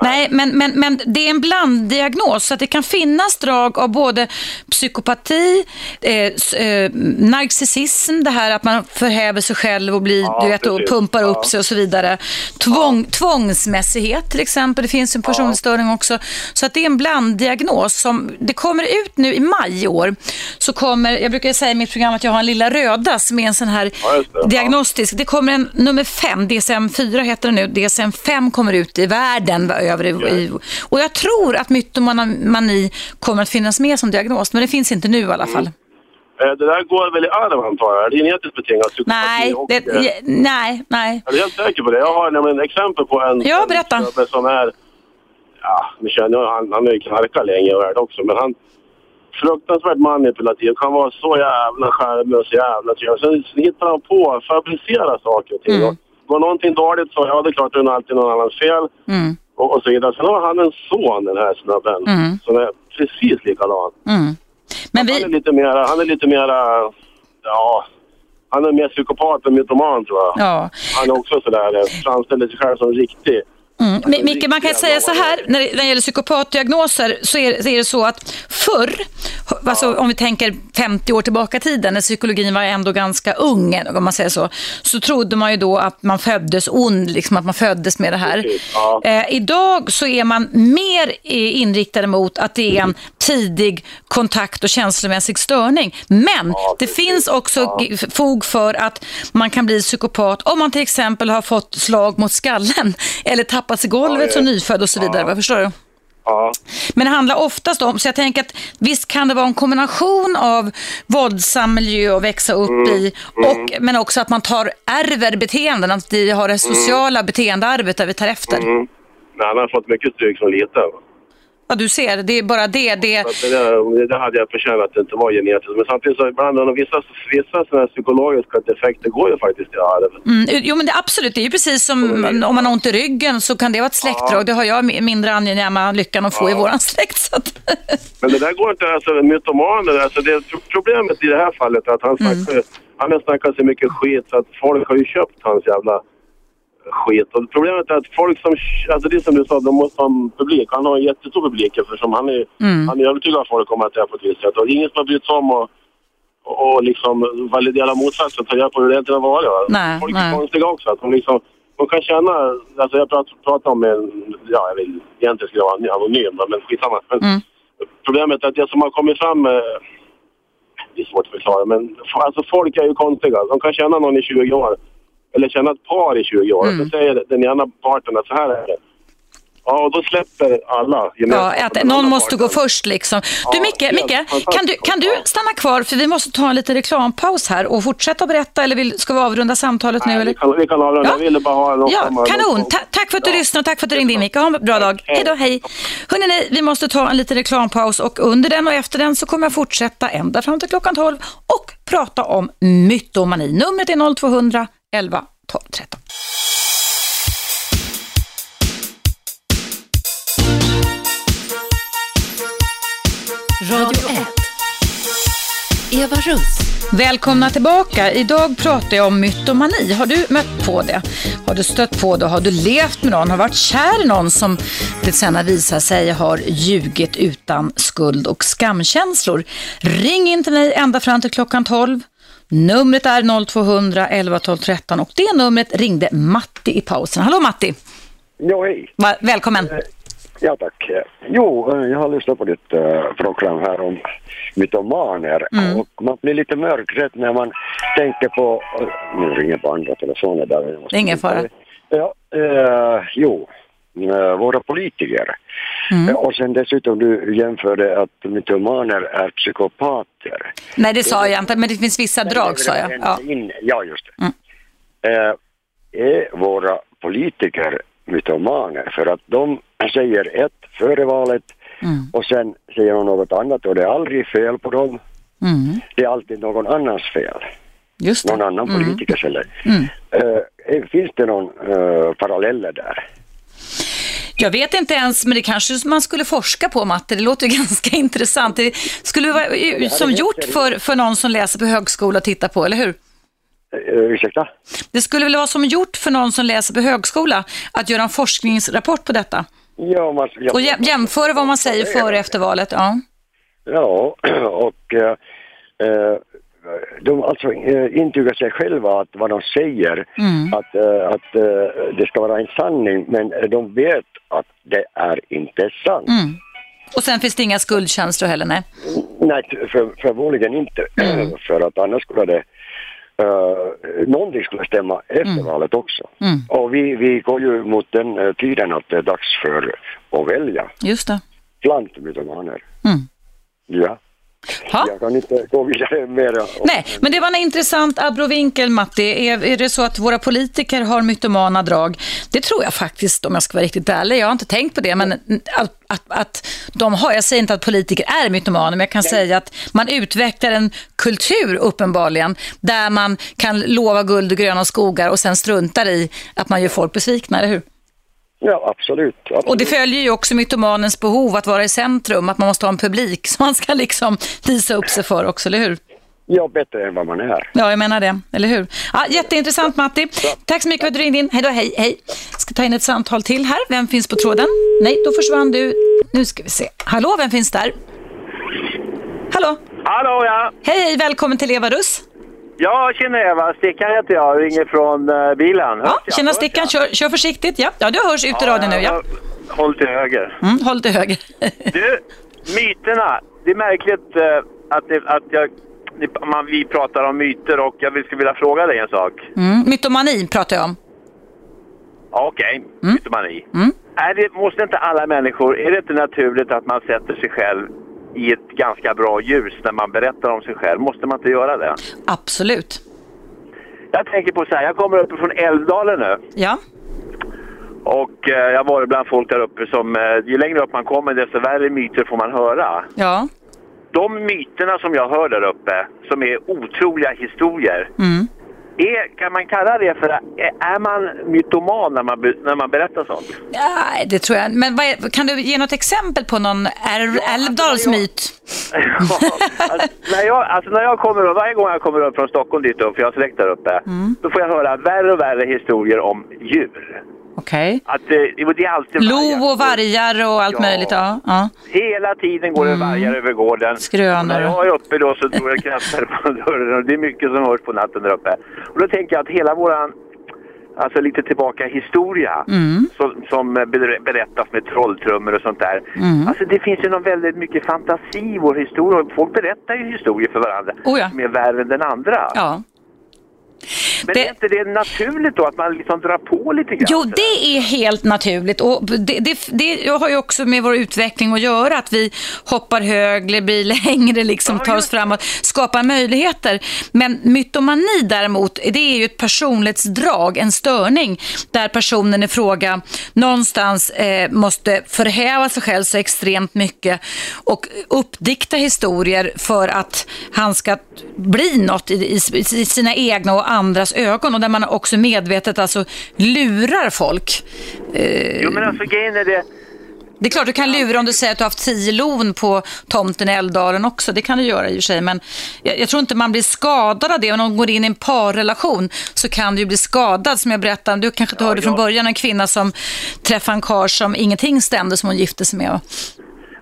Nej, men, men, men det är en blanddiagnos så att det kan finnas drag av både psykopati, eh, eh, narcissism, det här att man förhäver sig själv och blir, Ja, du vet, och pumpar upp Ja. sig och så vidare. Tvång, Tvångsmässighet till exempel, det finns en personlighetsstörning också. Så att det är en blanddiagnos som, det kommer ut nu i maj i år, så kommer, jag brukar säga i mitt program att jag har en lilla röda som är en sån här Ja, det. Ja. diagnostisk. Det kommer en nummer fem, DSM-4 heter den nu, DSM-5 kommer ut i världen va, över i, och jag tror att mytomani kommer att finnas med som diagnos, men det finns inte nu i alla fall. Eh, Det där går väl i arv antar jag? Det är genetiskt betingat Nej, och, det, eh, nej, nej. Jag är helt säker på det. Jag har nämligen exempel på en Ja, en berätta. snubbe som är... Ja, ni känner han, han har ju knarkat länge och är det också, men han... Fruktansvärt manipulativ, kan vara så jävla charmig och så jävla trevlig. Sen hittar han på att fabricera saker och ting. Mm. Går någonting dåligt så, ja det är klart det är alltid någon annans fel. Mm, Och, och så vidare. Sen har han en son, den här snubben, Mm. som är precis likadan. mm. Men Han är vi, lite mera, han är lite mera, ja... Han är mer psykopat än mytoman tror jag. ja. Han är också sådär, framställer sig själv som riktig. Mm. Micke, man kan säga så här, när det, när det gäller psykopatdiagnoser så är, så är det så att förr, alltså om vi tänker 50 år tillbaka i tiden, när psykologin var ändå ganska ung, om man säger så, så trodde man ju då att man föddes ond, liksom att man föddes med det här. Ja. Eh, idag så är man mer inriktad mot att det är en tidig kontakt och känslomässig störning. Men Ja, det finns också Ja. fog för att man kan bli psykopat om man till exempel har fått slag mot skallen eller tappats i golvet Ja, ja. som nyfödd och så vidare. Vad förstår du? Ja. Men det handlar oftast om, så jag tänker att visst kan det vara en kombination av våldsam miljö att växa upp Mm, i, och, men också att man tar ärver beteenden, att vi har det sociala beteendearvet där vi tar efter. Mm. Nej, han har fått mycket stryk som liten. Ja, du ser, det är bara det. det det, där, det hade jag förtjänat att det inte var genetiskt. Men samtidigt så ibland, vissa, vissa sådana psykologiska defekter går ju faktiskt i arv. mm, jo, men det, absolut, det är ju precis som om man har ont i ryggen så kan det vara ett släktdrag. Det har jag mi- mindre angenäma lyckan att få i våran släkt. Men det där går inte, alltså mytomaner, alltså det, problemet i det här fallet är att han snackar, han har snackat så mycket skit så att folk har ju köpt hans jävla skit. Och problemet är att folk som, alltså det som du sa, de måste ha en publik. Han har en jättestor publik eftersom han är, han är övertygad folk om att det är på ett visst sätt. Och ingen som har brytt sig om att och, och liksom validera motsatsen, ta reda på hur det egentligen har varit. va. Nej, folk nej. är konstiga också. Att de liksom de kan känna, alltså jag pratar, pratar om en, ja jag vill egentligen skulle jag vara anonym men skitsamma. Men Mm. Problemet är att det som har kommit fram, eh, det är svårt att förklara men alltså folk är ju konstiga. De kan känna någon i 20 år, eller känna ett par i 20 år. Mm. Så säger den ena parten att så här är det. Ja, och då släpper alla Ja, att någon måste gå parten. först liksom. Du Ja, Micke, Micke kan, du, kan du stanna kvar för vi måste ta en liten reklampaus här och fortsätta berätta eller vill, ska vi avrunda samtalet nu? Nej, Eller? vi kan, vi kan avrunda. Ja. Jag ville bara ha någon Ja, kanon. Ta tack för att du Ja. lyssnade och tack för att du ringde in Micke. Ha en bra dag. Hej då, hej. Hörrni, vi måste ta en liten reklampaus och under den och efter den så kommer jag fortsätta ända fram till klockan 12 och prata om mytomani. Numret är 0200 11 12 13. Radio 1. Eva Russ. Välkomna tillbaka. Idag pratar jag om mytomani. Har du mött på det? Har du stött på det? Har du levt med någon? Har varit kär i någon som det sen har visat sig har ljugit utan skuld och skamkänslor? Ring in till mig ända fram till klockan 12. Numret är 0200 11 12 13 och det numret ringde Matti i pausen. Hallå Matti! Jo, hej. Välkommen! Ja, tack. Jo, eh, jag har lyssnat på ditt eh, program här om mytomaner och man blir lite mörkrädd när man tänker på... eh, nu ringer på andra telefoner där. Ingen fara. Ja, eh, jo, eh, våra politiker. Eh, Och sen dessutom du jämförde att mytomaner är psykopater. Nej, det sa jag inte, men det finns vissa drag sa jag. Ja. Ja, just det. Mm. Eh, är våra politiker mytomaner? För att de säger ett före valet Mm. och sen säger de något annat och det är aldrig fel på dem. Mm. Det är alltid någon annans fel. Just Någon det. annan Mm. politikers eller. Mm. Eh, finns det någon eh, paralleller där? Jag vet inte ens, men det kanske man skulle forska på, Matte. Det låter ganska intressant. Det skulle vara som gjort för, för någon som läser på högskola att titta på, eller hur? Uh, ursäkta? Det skulle väl vara som gjort för någon som läser på högskola att göra en forskningsrapport på detta Ja, man, ja, och jäm- jämföra vad man säger före och efter valet. Ja. Ja, och eh, eh, de alltså eh, intygar sig själva att vad de säger, Mm. att, eh, att eh, det ska vara en sanning, men de vet att det är inte sant. Mm. Och sen finns det inga skuldkänslor heller, nej. Nej, för, förmodligen inte, Mm. för att annars skulle det Uh, någonting skulle stämma efter valet också. Mm. Och vi, vi går ju mot den tiden att det är dags för att välja Just det. bland mytomaner. Mm. Ja. Ha? Jag kan inte gå vidare mer. Nej, men det var en intressant abrovinkel, Matti. Är, är det så att våra politiker har mytomana drag? Det tror jag faktiskt, om jag ska vara riktigt ärlig. Jag har inte tänkt på det, men att, att, att de har, jag säger inte att politiker är mytomaner, men jag kan säga att man utvecklar en kultur uppenbarligen, där man kan lova guld och gröna skogar och sen struntar i att man gör folk besvikna, eller hur? Ja, absolut. absolut. Och det följer ju också mytomanens behov att vara i centrum, att man måste ha en publik som man ska liksom visa upp sig för också, eller hur? Ja, bättre än vad man är. Ja, jag menar det. Eller hur? Ja, jätteintressant, Matti. Tack så mycket för att du ringde in. Hej då, hej, hej. Ska ta in ett samtal till här. Vem finns på tråden? Nej, då försvann du. Nu ska vi se. Hallå, vem finns där? Hallå? Hallå ja! Hej, hej, välkommen till Eva Russ. Ja, tjena Eva. Stickan heter jag. Ringer från uh, bilen. Hörs Ja, tjena Stickan, kör, kör försiktigt. Ja, ja, du hörs ut i radion nu. Ja. Håll till höger. Mm, håll till höger. Du, myterna. Det är märkligt eh, att, det, att jag, man, vi pratar om myter och jag skulle vilja fråga dig en sak. Mm, mytomani pratar jag om. Ja, Okej, mytomani. Mm. Är det, måste inte alla människor, är det inte naturligt att man sätter sig själv i ett ganska bra ljus när man berättar om sig själv? Måste man inte göra det? Absolut. Jag tänker på så här, jag kommer uppifrån Älvdalen nu. Ja. Och eh, jag har varit bland folk där uppe som, eh, ju längre upp man kommer desto värre myter får man höra. Ja. De myterna som jag hör där uppe, som är otroliga historier, Mm. Är, kan man kalla det för, är, är man mytoman när man, när man berättar sånt? Nej, det tror jag. Men är, kan du ge något exempel på någon Älv- Älvdalsmyt? alltså, när jag, alltså när jag kommer upp, varje gång jag kommer upp från Stockholm dit upp, för jag har släkt där uppe, Mm. då får jag höra värre och värre historier om djur. Okej. Att eh, det är alltid Lo och vargar och allt Ja. möjligt. Ja. ja. Hela tiden går det vargar över gården. Mm. Skrönor. När jag är uppe då så tror jag knäppar på dörren och det är mycket som hörs på natten där uppe. Och då tänker jag att hela våran Alltså lite tillbaka historia Mm. som, som ber- berättas med trolltrummor och sånt där. Mm. Alltså det finns ju någon väldigt mycket fantasi i vår historia. Folk berättar ju historier för varandra Oh ja. som är värre än den andra. Ja. Men Det- är inte det naturligt då att man liksom drar på lite grann? Jo, det är helt naturligt och det, det, det har ju också med vår utveckling att göra, att vi hoppar högre, blir längre, liksom Ja, tar oss framåt, skapar möjligheter. Men mytomani däremot, det är ju ett personlighetsdrag, en störning, där personen i fråga någonstans eh, måste förhäva sig själv så extremt mycket och uppdikta historier för att han ska bli något i, i, i sina egna och andras ögon och där man också medvetet alltså lurar folk. Eh, Jo men alltså grejen är det... det är klart du kan lura om du säger att du har haft tio lon på tomten i Älvdalen också. Det kan du göra i och för sig. Men jag, jag tror inte man blir skadad av det. Om någon går in i en parrelation så kan du ju bli skadad. Som jag berättade, du kanske inte hörde från ja. början, en kvinna som träffade en karl som ingenting stämde som hon gifte sig med.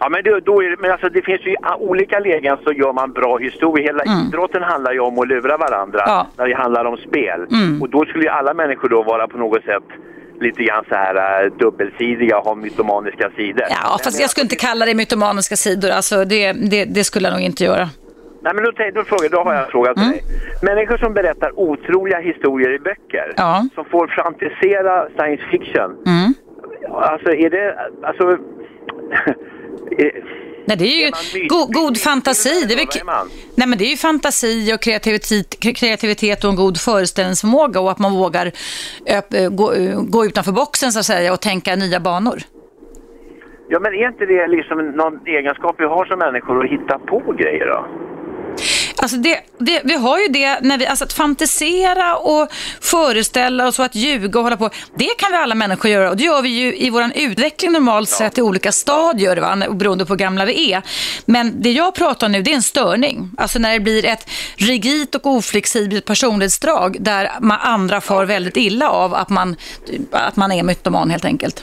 Ja men, det, då är det, men alltså det finns ju i olika lägen så gör man bra historia. Hela idrotten handlar ju om att lura varandra Mm. Ja. när det handlar om spel. Mm. Och då skulle ju alla människor då vara på något sätt lite grann så här äh, dubbelsidiga och ha mytomaniska sidor. Ja, fast jag skulle inte kalla det mytomaniska sidor. Alltså, det, det, det skulle jag nog inte göra. Nej men då, då, frågar, då har jag en fråga till dig. Människor som berättar otroliga historier i böcker. Ja. Som får fantisera science fiction. Mm. Alltså är det, alltså... Nej, det är ju Är go, god fantasi. Det är väl, nej, men det är ju fantasi och kreativitet, kreativitet och en god föreställningsförmåga och att man vågar öp, gå, gå utanför boxen så att säga och tänka nya banor. Ja men är inte det liksom någon egenskap vi har som människor att hitta på grejer då? Alltså det, det, vi har ju det, när vi, alltså att fantisera och föreställa oss och att ljuga och hålla på. Det kan vi alla människor göra och det gör vi ju i vår utveckling normalt sett i olika stadier, va? beroende på hur gamla vi är. Men det jag pratar om nu det är en störning. Alltså när det blir ett rigidt och oflexibelt personlighetsdrag där man andra far väldigt illa av att man, att man är mytoman helt enkelt.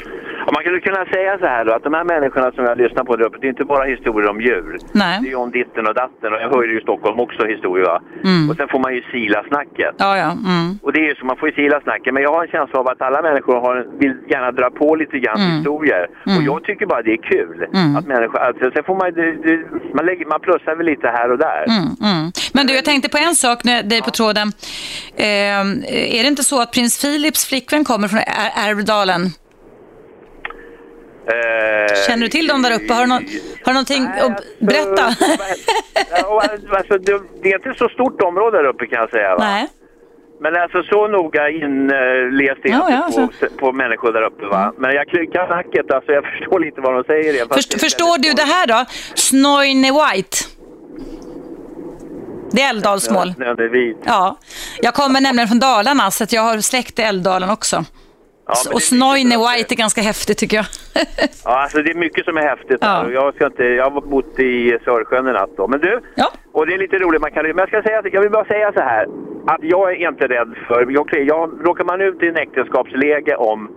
Man skulle kunna säga så här då, att de här människorna som jag lyssnar på där uppe, det är inte bara historier om djur. Nej. Det är ju om ditten och datten och jag hör ju i Stockholm också historier. Mm. Och sen får man ju sila snacket. Ja, ja. Mm. Och det är ju så, man får ju sila snacket. Men jag har en känsla av att alla människor har, vill gärna dra på lite grann Mm. historier. Och jag tycker bara det är kul. Mm. Att människor, alltså, sen får man, det, det, man, lägger, man plussar väl lite här och där. Mm, mm. Men du, jag tänkte på en sak när dig på tråden. Eh, är det inte så att prins Philips flickvän kommer från Är- Älvdalen? Eh, Känner du till dem där uppe? Har du, någon, har du någonting Nej, att alltså, berätta? Ja, alltså, det, det är inte så stort område där uppe kan jag säga. Va? Nej. Men alltså så noga inläst Ja, ja, inte på, alltså. på människor där uppe va. Men jag klickar snacket, alltså jag förstår lite vad de säger. Det, Först, förstår du det här då? Snoine White. Det är älvdalsmål. Ja, jag kommer nämligen från Dalarna så jag har släkt i Älvdalen också. Ja, och Snoine White är ganska häftigt tycker jag. Ja, alltså det är mycket som är häftigt. Ja. Jag, ska inte, jag har bott i Sörsjön en natt då. Men du, Ja. och det är lite roligt, man kan, men jag, ska säga, jag vill bara säga så här. Att jag är inte rädd för, jag, jag, råkar man ut i en äktenskapsläge om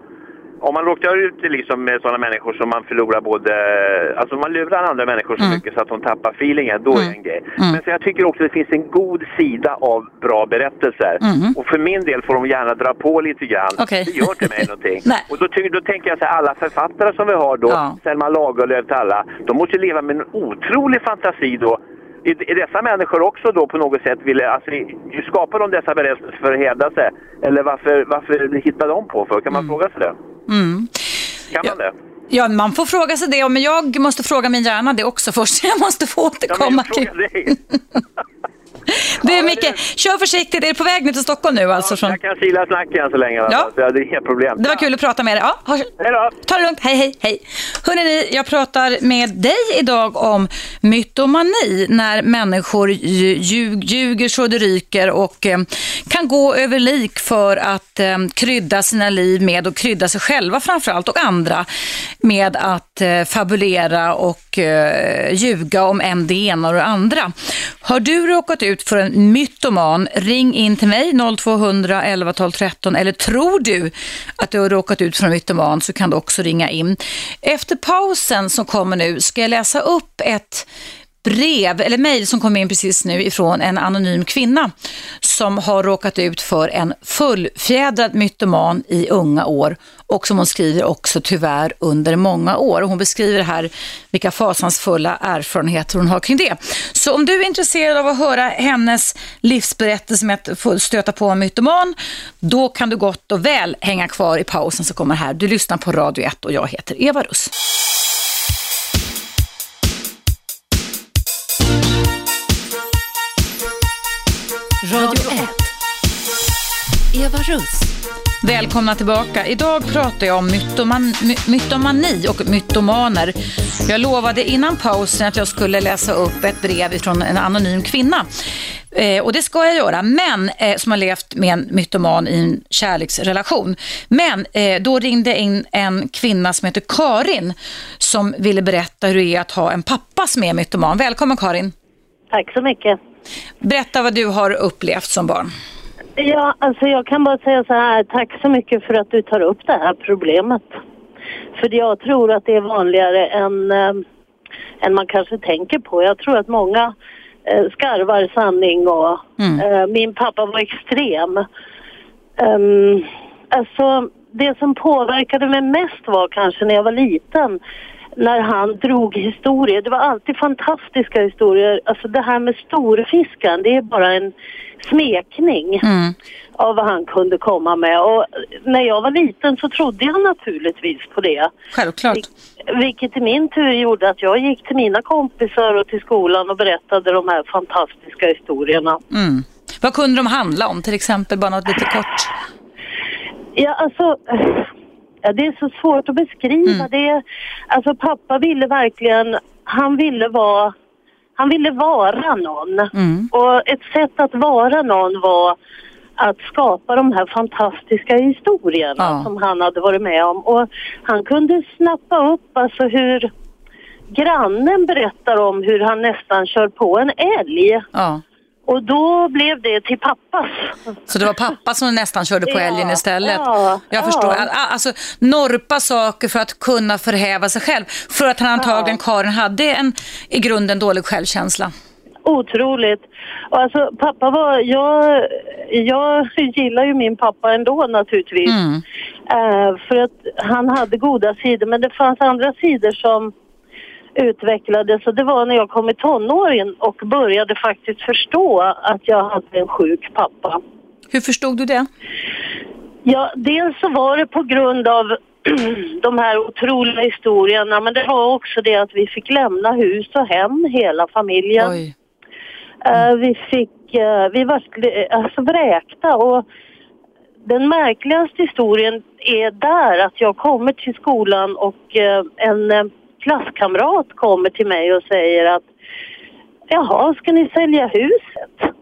om man råkar ut liksom med sådana människor som man förlorar både... Alltså man lurar andra människor så Mm. mycket så att de tappar feelingen, då är det en grej. Men så jag tycker också att det finns en god sida av bra berättelser. Och för min del får de gärna dra på lite grann. Mm. Okej. Det gör till mig någonting. Och då, då tänker jag så här, alla författare som vi har då, Ja. Selma Lagerlöf till alla, de måste leva med en otrolig fantasi då. Är, dessa människor också då på något sätt vill, alltså, i- skapar de dessa berättelser för att hävda sig? Eller varför, varför hittar de på för? Kan man fråga sig det? Mm. Kan man det? Ja, man får fråga sig det, men jag måste fråga min hjärna det också först. Jag måste få Ja, återkomma. men jag frågar dig. du Micke, kör försiktigt. Är du på väg ner till Stockholm nu? Alltså, från... Jag kan sila snack än så länge. va? Ja. Så det är inga problem. Det var kul att prata med dig. Ja, ha... Hej då! Ta det lugnt. Hej, hej, hej. Hörrni, jag pratar med dig idag om mytomani. När människor lju- ljug, ljuger så det ryker och eh, kan gå över lik för att eh, krydda sina liv med och krydda sig själva framförallt och andra med att eh, fabulera och eh, ljuga om en det ena och det andra. Har du råkat ut för en mytoman, ring in till mig 0200 11 12 13 eller tror du att du har råkat ut för en mytoman så kan du också ringa in. Efter pausen som kommer nu ska jag läsa upp ett brev eller mejl som kom in precis nu ifrån en anonym kvinna som har råkat ut för en fullfjädrad mytoman i unga år och som hon skriver också tyvärr under många år. Hon beskriver här vilka fasansfulla erfarenheter hon har kring det. Så om du är intresserad av att höra hennes livsberättelse med att få stöta på en mytoman, då kan du gott och väl hänga kvar i pausen som kommer här. Du lyssnar på Radio 1 och jag heter Eva Russ. Radio 1. Eva Russ. Välkomna tillbaka. Idag pratar jag om mytoman, my, mytomani och mytomaner. Jag lovade innan pausen att jag skulle läsa upp ett brev från en anonym kvinna. Eh, och det ska jag göra, men eh, som har levt med en mytoman i en kärleksrelation. Men eh, då ringde in en kvinna som heter Karin som ville berätta hur det är att ha en pappa som är mytoman. Välkommen Karin. Tack så mycket. Berätta vad du har upplevt som barn. Ja, alltså jag kan bara säga så här, tack så mycket för att du tar upp det här problemet. För jag tror att det är vanligare än, äh, än man kanske tänker på. Jag tror att många äh, skarvar sanning och mm. äh, min pappa var extrem. Um, alltså det som påverkade mig mest var kanske när jag var liten när han drog historier. Det var alltid fantastiska historier. Alltså det här med storfisken, det är bara en smekning mm. av vad han kunde komma med. Och när jag var liten så trodde jag naturligtvis på det. Självklart. Vilket i min tur gjorde att jag gick till mina kompisar och till skolan och berättade de här fantastiska historierna. Mm. Vad kunde de handla om till exempel? Bara något lite kort. Ja, alltså det är så svårt att beskriva. Mm. Det alltså pappa ville verkligen, han ville vara, han ville vara någon. Mm. Och ett sätt att vara någon var att skapa de här fantastiska historierna ja. som han hade varit med om. Och han kunde snappa upp alltså hur grannen berättar om hur han nästan kör på en älg. Ja. Och då blev det till pappas. Så det var pappa som nästan körde på älgen istället? Ja, jag ja. förstår. Alltså norpa saker för att kunna förhäva sig själv. För att han antagligen. Karin, hade en i grunden dålig självkänsla. Otroligt. Och alltså pappa var, jag, jag gillar ju min pappa ändå naturligtvis. Mm. Uh, för att han hade goda sidor men det fanns andra sidor som utvecklades och det var när jag kom i tonåren och började faktiskt förstå att jag hade en sjuk pappa. Hur förstod du det? Ja, dels så var det på grund av de här otroliga historierna men det var också det att vi fick lämna hus och hem, hela familjen. Oj. Uh, vi fick, uh, vi var alltså vräkta och den märkligaste historien är där att jag kommer till skolan och uh, en klasskamrat kommer till mig och säger att Jaha, ska ni sälja huset?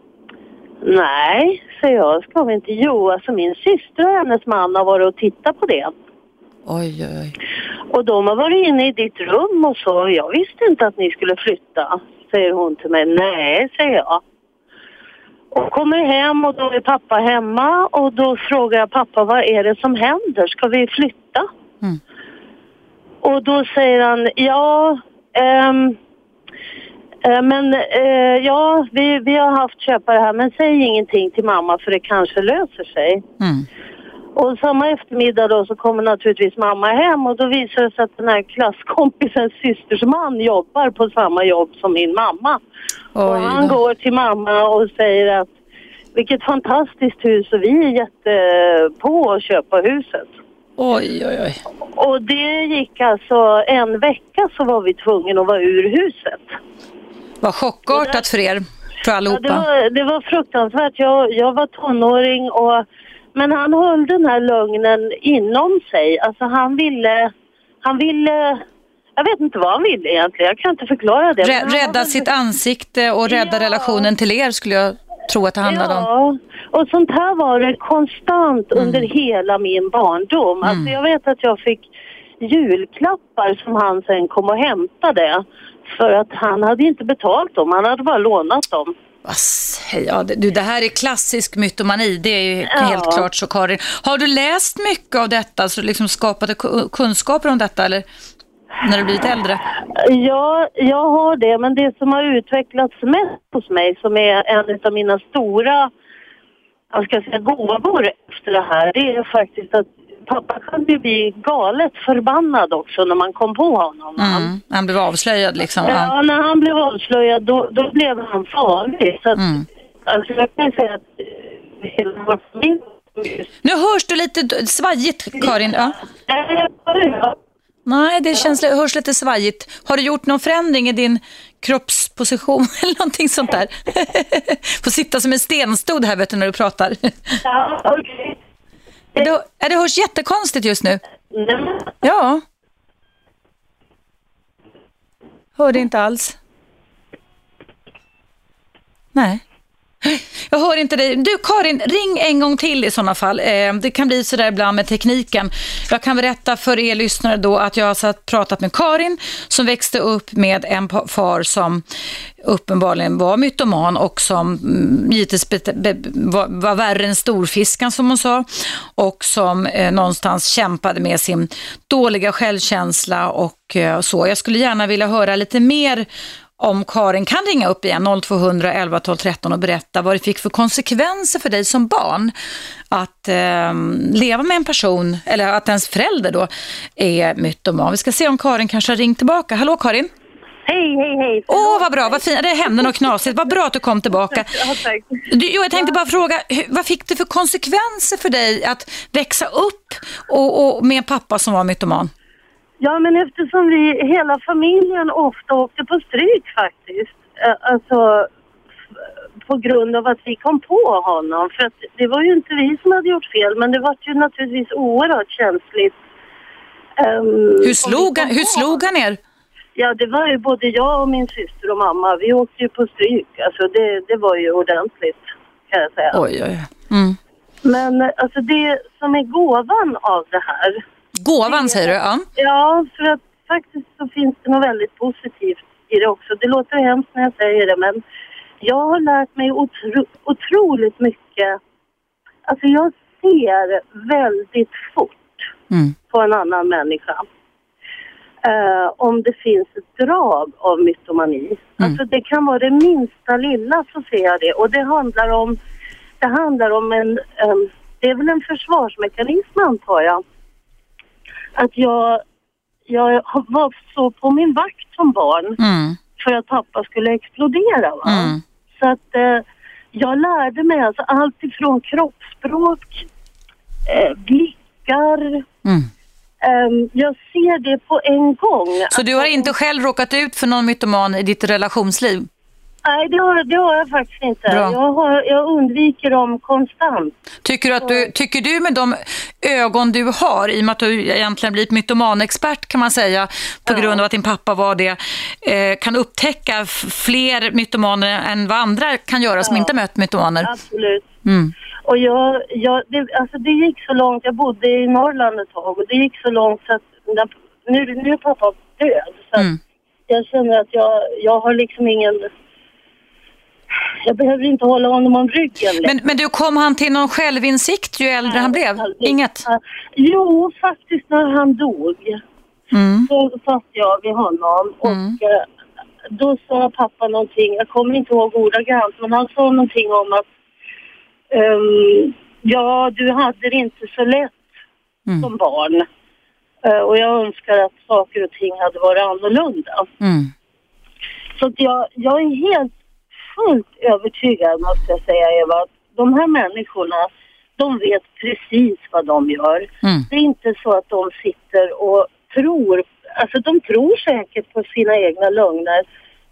Nej, säger jag, ska vi inte. Jo, alltså min syster och hennes man har varit och tittat på det. Oj, oj. Och de har varit inne i ditt rum och så. Jag visste inte att ni skulle flytta, säger hon till mig. Nej, säger jag. Och kommer hem och då är pappa hemma och då frågar jag pappa vad är det som händer? Ska vi flytta? Mm. Och då säger han, ja, um, uh, men uh, ja, vi, vi har haft köpare här men säg ingenting till mamma för det kanske löser sig. Mm. Och samma eftermiddag då så kommer naturligtvis mamma hem och då visar det sig att den här klasskompisens systers man jobbar på samma jobb som min mamma. Och han går till mamma och säger att vilket fantastiskt hus och vi är jättepå att köpa huset. Oj, oj, oj. Och det gick alltså en vecka så var vi tvungna att vara ur huset. Vad chockartat för er, för allihopa. Ja, det, var, det var fruktansvärt. Jag, jag var tonåring och men han höll den här lögnen inom sig. Alltså han ville, han ville jag vet inte vad han ville egentligen, jag kan inte förklara det. rädda sitt ansikte och rädda ja. relationen till er skulle jag tro att det handlade ja. om. Och sånt här var det konstant mm. under hela min barndom. Mm. Alltså jag vet att jag fick julklappar som han sen kom och hämtade. För att han hade inte betalt dem, han hade bara lånat dem. Ja, du, det här är klassisk mytomani, det är ja. helt klart så Karin. Har du läst mycket av detta, så liksom skapade kunskaper om detta eller? När du blivit äldre? Ja, jag har det, men det som har utvecklats mest hos mig som är en av mina stora jag ska säga, gåvor efter det här, det är faktiskt att pappa kunde bli galet förbannad också när man kom på honom. Mm. Han blev avslöjad liksom. Ja, när han blev avslöjad då, då blev han farlig. Så att, Mm. alltså jag kan säga att eh, hela vår familj... Nu hörs du lite svajigt, Karin. Ja. Nej, det känns, det hörs lite svajigt. Har du gjort någon förändring i din kroppsposition eller någonting sånt där? Får sitta som en stenstod här vet du när du pratar. Ja, okej. det, ja, det hörs jättekonstigt just nu. Nej, men- Ja. Hörde inte alls. Nej. Jag hör inte dig. Du Karin, ring en gång till i sådana fall. Eh, det kan bli sådär ibland med tekniken. Jag kan berätta för er lyssnare då att jag alltså har satt, pratat med Karin som växte upp med en far som uppenbarligen var mytoman och som mm, givetvis var, var värre än storfiskan som hon sa och som eh, någonstans kämpade med sin dåliga självkänsla och eh, så. Jag skulle gärna vilja höra lite mer om Karin kan ringa upp igen 0200 11 12 13 och berätta vad det fick för konsekvenser för dig som barn att eh, leva med en person eller att ens förälder då är mytoman. Vi ska se om Karin kanske har ringt tillbaka. Hallå Karin? Hej, hej, hej. Åh, vad bra, vad fint. Det hände något knasigt. Vad bra att du kom tillbaka. Du, jo, jag tänkte bara fråga, vad fick det för konsekvenser för dig att växa upp och, och med en pappa som var mytoman? Ja, men eftersom vi, hela familjen ofta åkte på stryk faktiskt. Eh, Alltså på grund av att vi kom på honom. För att det var ju inte vi som hade gjort fel, men det var ju naturligtvis oerhört känsligt. ehm, Hur slog, han, hur slog han er? Ja, det var ju både jag och min syster och mamma. Vi åkte ju på stryk. Alltså det, det var ju ordentligt, kan jag säga. Oj, oj, oj. Mm. Men alltså det som är gåvan av det här Gåvan säger du? Ja. Ja, för att faktiskt så finns det något väldigt positivt i det också. Det låter hemskt när jag säger det, men jag har lärt mig otro, otroligt mycket. Alltså jag ser väldigt fort Mm. på en annan människa. Eh, om det finns ett drag av mytomani. Alltså det kan vara det minsta lilla så ser jag det. Och det handlar om, det handlar om en, em, det är väl en försvarsmekanism antar jag att jag, jag var så på min vakt som barn Mm. för att pappa skulle explodera. Mm. Så att eh, jag lärde mig alltså allt ifrån kroppsspråk, eh, blickar. Mm. ehm, jag ser det på en gång. Så du har inte själv råkat ut för någon mytoman i ditt relationsliv? Nej, det har, det har jag faktiskt inte. Bra. Jag, har, jag undviker dem konstant. Tycker du, att du, tycker du med de ögon du har, i och med att du egentligen blivit mytomanexpert kan man säga, på grund av att din pappa var det, eh, kan upptäcka fler mytomaner än vad andra kan göra som inte mött mytomaner? Absolut. Mm. Och jag, jag, det, alltså det gick så långt, jag bodde i Norrland ett tag och det gick så långt så att när, nu, nu är pappa död. Så Mm. jag känner att jag, jag har liksom ingen... Jag behöver inte hålla honom om ryggen. Men, men du, kom han till någon självinsikt ju äldre han blev? Aldrig. Inget? Jo, faktiskt när han dog Mm. så satt jag vid honom och Mm. eh, då sa pappa någonting, jag kommer inte ihåg ordagrant, men han sa någonting om att ehm, ja, du hade det inte så lätt Mm. som barn. Eh, och jag önskar att saker och ting hade varit annorlunda. Mm. Så jag, jag är helt fullt övertygad måste jag säga Eva, att de här människorna, de vet precis vad de gör. Mm. Det är inte så att de sitter och tror, alltså de tror säkert på sina egna lögner,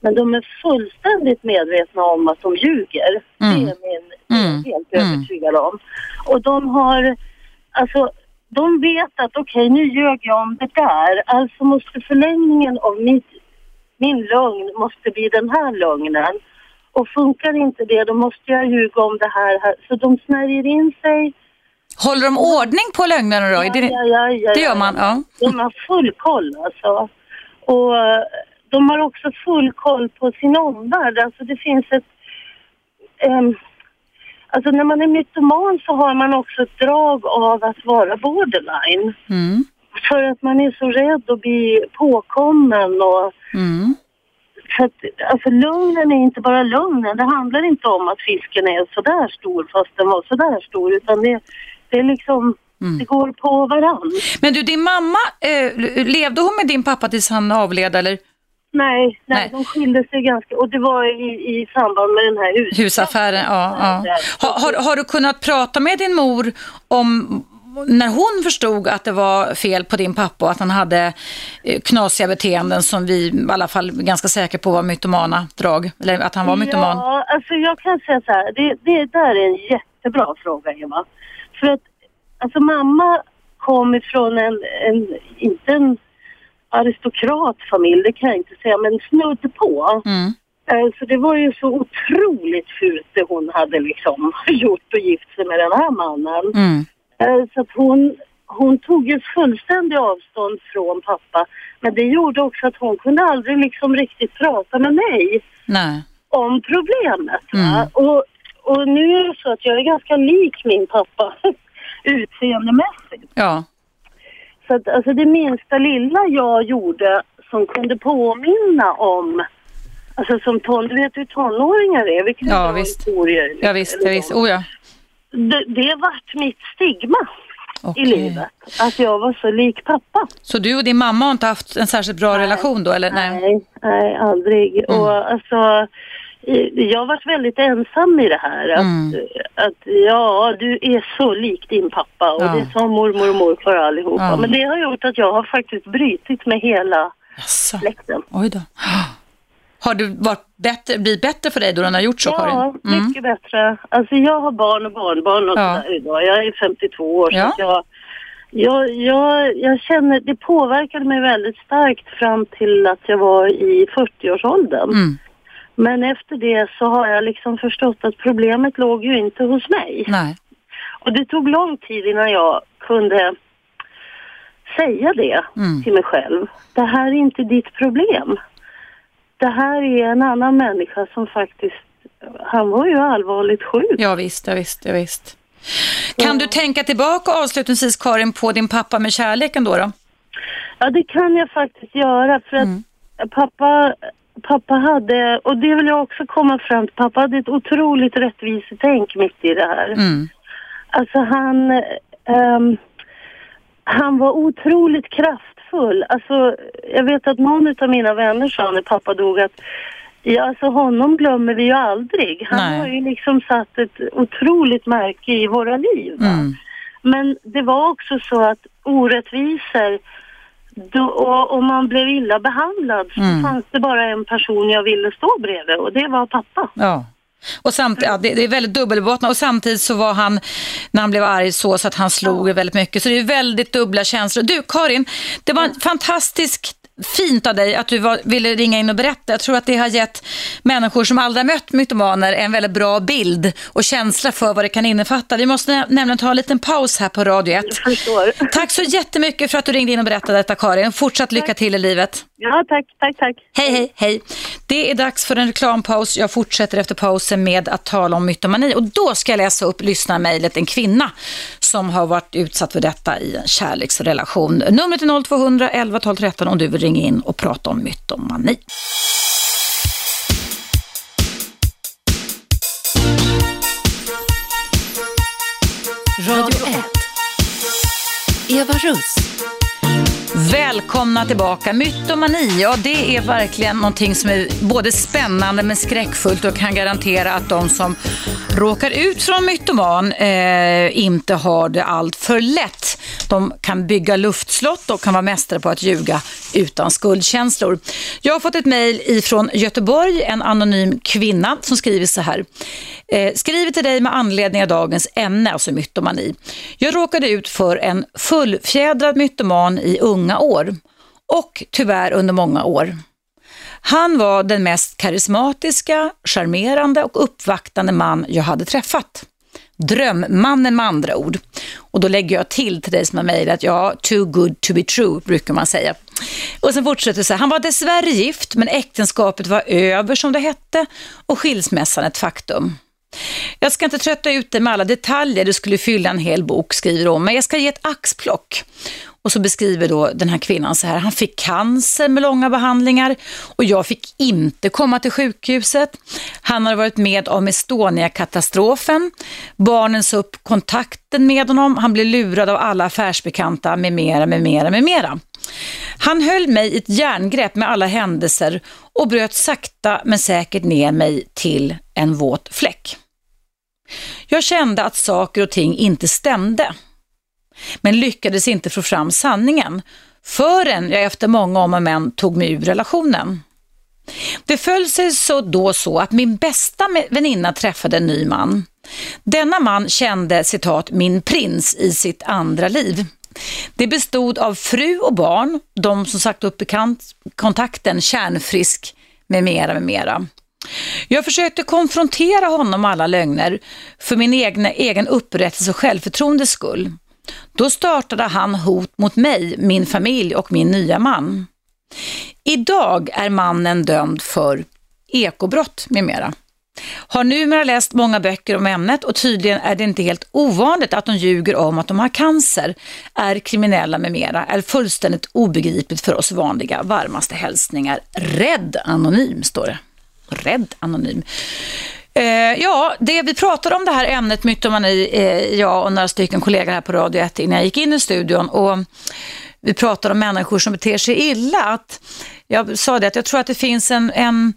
men de är fullständigt medvetna om att de ljuger. Mm. Det är min, Mm. helt Mm. övertygad om. Och de har, alltså de vet att okej nu ljög jag om det där, alltså måste förlängningen av mitt, min lögn måste bli den här lögnen. Och funkar inte det då måste jag ljuga om det här. Så de snärjer in sig. Håller de ordning på lögnerna då? Är det, Ja, ja, ja, det gör ja. man? Ja. De har full koll alltså. Och eh, de har också full koll på sin omvärld. Alltså det finns ett... ehm, alltså när man är mytoman så har man också ett drag av att vara borderline. Mm. För att man är så rädd att bli påkommen och Mm. Så att, alltså lugnen är inte bara lugnen. Det handlar inte om att fisken är sådär stor fast den var sådär stor utan det, det är liksom, Mm. det går på varann. Men du, din mamma, eh, levde hon med din pappa tills han avled eller? Nej, nej, Nej. de skilde sig ganska, och det var i, i samband med den här hus. Husaffären, ja. ja. Har, har, har du kunnat prata med din mor om när hon förstod att det var fel på din pappa och att han hade eh, knasiga beteenden som vi i alla fall är ganska säkra på var mytomana drag, eller att han var mytoman? Ja, alltså jag kan säga så här, det, det där är en jättebra fråga Eva. För att alltså mamma kom ifrån en, en inte en aristokratfamilj, det kan jag inte säga, men snudd på. Mm. Eh, Så det var ju så otroligt fult det hon hade liksom gjort och gift sig med den här mannen. Mm. Eh, Så att hon, hon tog ju fullständig avstånd från pappa. Men det gjorde också att hon kunde aldrig liksom riktigt prata med mig Nej. om problemet. Mm. Och, och nu är det så att jag är ganska lik min pappa utseendemässigt. Ja. Så att alltså det minsta lilla jag gjorde som kunde påminna om Alltså som ton, du vet hur tonåringar är, vi kan Ja, visst. historier. Ja visst, ja, visst. Oh, ja. Det, det vart mitt stigma Okej. i livet, att jag var så lik pappa. Så du och din mamma har inte haft en särskilt bra relation då? Eller? Nej. Nej, nej aldrig. Mm. Och alltså, jag varit väldigt ensam i det här. Att, Mm. att ja, du är så lik din pappa och Ja. det sa mormor och morfar allihopa. Ja. Men det har gjort att jag har faktiskt brytit med hela Jaså. släkten. Oj då. Har du varit bättre, blivit bättre för dig då den har gjort så, Ja, Karin? Mm. mycket bättre. Alltså jag har barn och barnbarn och Ja. sådär idag. Jag är 52 år Ja. så jag, jag, jag känner, det påverkade mig väldigt starkt fram till att jag var i 40-årsåldern. Mm. Men efter det så har jag liksom förstått att problemet låg ju inte hos mig. Nej. Och det tog lång tid innan jag kunde säga det Mm. till mig själv. Det här är inte ditt problem. Det här är en annan människa som faktiskt, han var ju allvarligt sjuk. Ja visst, ja visst, ja visst. Kan du tänka tillbaka avslutningsvis Karin på din pappa med kärleken då? då? Ja, det kan jag faktiskt göra för att Mm. pappa, pappa hade, och det vill jag också komma fram till, pappa hade ett otroligt rättvisetänk mitt i det här. Mm. Alltså han, ehm, han var otroligt kraftfull. Alltså, jag vet att någon av mina vänner sa när pappa dog att ja, alltså honom glömmer vi ju aldrig. Han Nej. har ju liksom satt ett otroligt märke i våra liv. Mm. Men det var också så att orättvisor, då, och om man blev illa behandlad så Mm. fanns det bara en person jag ville stå bredvid och det var pappa. Ja. Och samtidigt, ja, det, det är väldigt dubbelbottnat och samtidigt så var han, när han blev arg så, så att han slog väldigt mycket. Så det är väldigt dubbla känslor. Du Karin, det var fantastiskt fint av dig att du var, ville ringa in och berätta. Jag tror att det har gett människor som aldrig har mött mytomaner en väldigt bra bild och känsla för vad det kan innefatta. Vi måste nä- nämligen ta en liten paus här på Radio 1. Jag förstår. Tack så jättemycket för att du ringde in och berättade detta Karin. Fortsatt lycka till i livet. Ja, tack, tack, tack. Hej, hej, hej. Det är dags för en reklampaus. Jag fortsätter efter pausen med att tala om mytomani. Och då ska jag läsa upp lyssnarmejlet En kvinna som har varit utsatt för detta i en kärleksrelation. Numret är 0200 11 12 13 om du vill ringa in och prata om mytomani. Radio 1. Eva Russ. Välkomna tillbaka. Mytomani, ja det är verkligen någonting som är både spännande men skräckfullt och kan garantera att de som råkar ut från mytoman eh, inte har det allt för lätt. De kan bygga luftslott och kan vara mästare på att ljuga utan skuldkänslor. Jag har fått ett mejl ifrån Göteborg, en anonym kvinna som skriver så här. Eh, skriver till dig med anledning av dagens ämne, alltså mytomani. Jag råkade ut för en fullfjädrad mytoman i många år och tyvärr under många år. Han var den mest karismatiska, charmerande och uppvaktande man jag hade träffat. Drömmannen med andra ord. Och då lägger jag till till dig som har mejlat, ja, too good to be true brukar man säga. Och sen fortsätter det så här, han var dessvärre gift men äktenskapet var över som det hette och skilsmässan ett faktum. Jag ska inte trötta ut dig med alla detaljer, du skulle fylla en hel bok, skriver hon, men jag ska ge ett axplock. Och så beskriver då den här kvinnan så här, han fick cancer med långa behandlingar och jag fick inte komma till sjukhuset. Han har varit med om Estonia-katastrofen. Barnen sa upp kontakten med honom, han blev lurad av alla affärsbekanta med mera, med mera, med mera. Han höll mig i ett järngrepp med alla händelser och bröt sakta men säkert ner mig till en våt fläck. Jag kände att saker och ting inte stämde, men lyckades inte få fram sanningen förrän jag efter många om och men tog mig ur relationen. Det föll sig så då så att min bästa väninna träffade en ny man. Denna man kände citat min prins i sitt andra liv. Det bestod av fru och barn, de som sagt upp bekant, kontakten kärnfrisk med mera med mera. Jag försökte konfrontera honom med alla lögner för min egna, egen upprättelse och självförtroendes skull. Då startade han hot mot mig, min familj och min nya man. Idag är mannen dömd för ekobrott med mera. Har numera läst många böcker om ämnet och tydligen är det inte helt ovanligt att de ljuger om att de har cancer, är kriminella med mera, är fullständigt obegripligt för oss vanliga. Varmaste hälsningar. Rädd anonym, står det. Rädd anonym. Eh, ja, det vi pratade om det här ämnet mytomani, eh, jag och några stycken kollegor här på Radio 1 innan jag gick in i studion och vi pratade om människor som beter sig illa. Att jag sa det att jag tror att det finns en, en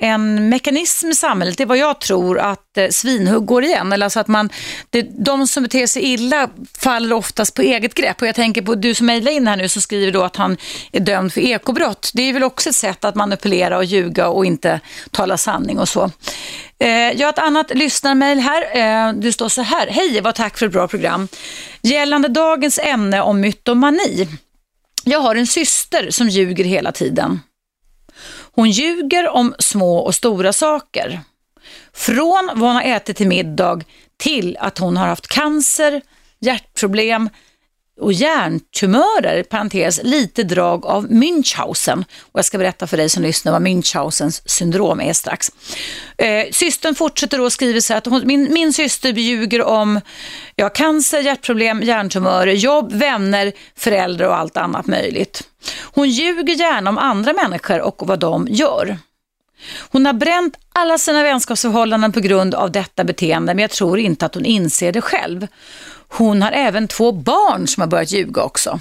en mekanism i samhället, det är vad jag tror, att eh, svinhugg går igen. Eller alltså att man, det, de som beter sig illa faller oftast på eget grepp. Och jag tänker på du som mejlar in här nu som skriver då att han är dömd för ekobrott. Det är väl också ett sätt att manipulera och ljuga och inte tala sanning och så. Eh, jag har ett annat lyssnarmail här. Eh, du står så här. Hej, vad tack för ett bra program. Gällande dagens ämne om mytomani. Jag har en syster som ljuger hela tiden. Hon ljuger om små och stora saker. Från vad hon har ätit till middag till att hon har haft cancer, hjärtproblem och hjärntumörer, parentes, lite drag av Münchhausen. Och jag ska berätta för dig som lyssnar vad Münchhausens syndrom är strax. Eh, systern fortsätter då och skriver så här att hon, min, min syster ljuger om ja, cancer, hjärtproblem, hjärntumörer, jobb, vänner, föräldrar och allt annat möjligt. Hon ljuger gärna om andra människor och vad de gör. Hon har bränt alla sina vänskapsförhållanden på grund av detta beteende men jag tror inte att hon inser det själv. Hon har även två barn som har börjat ljuga också.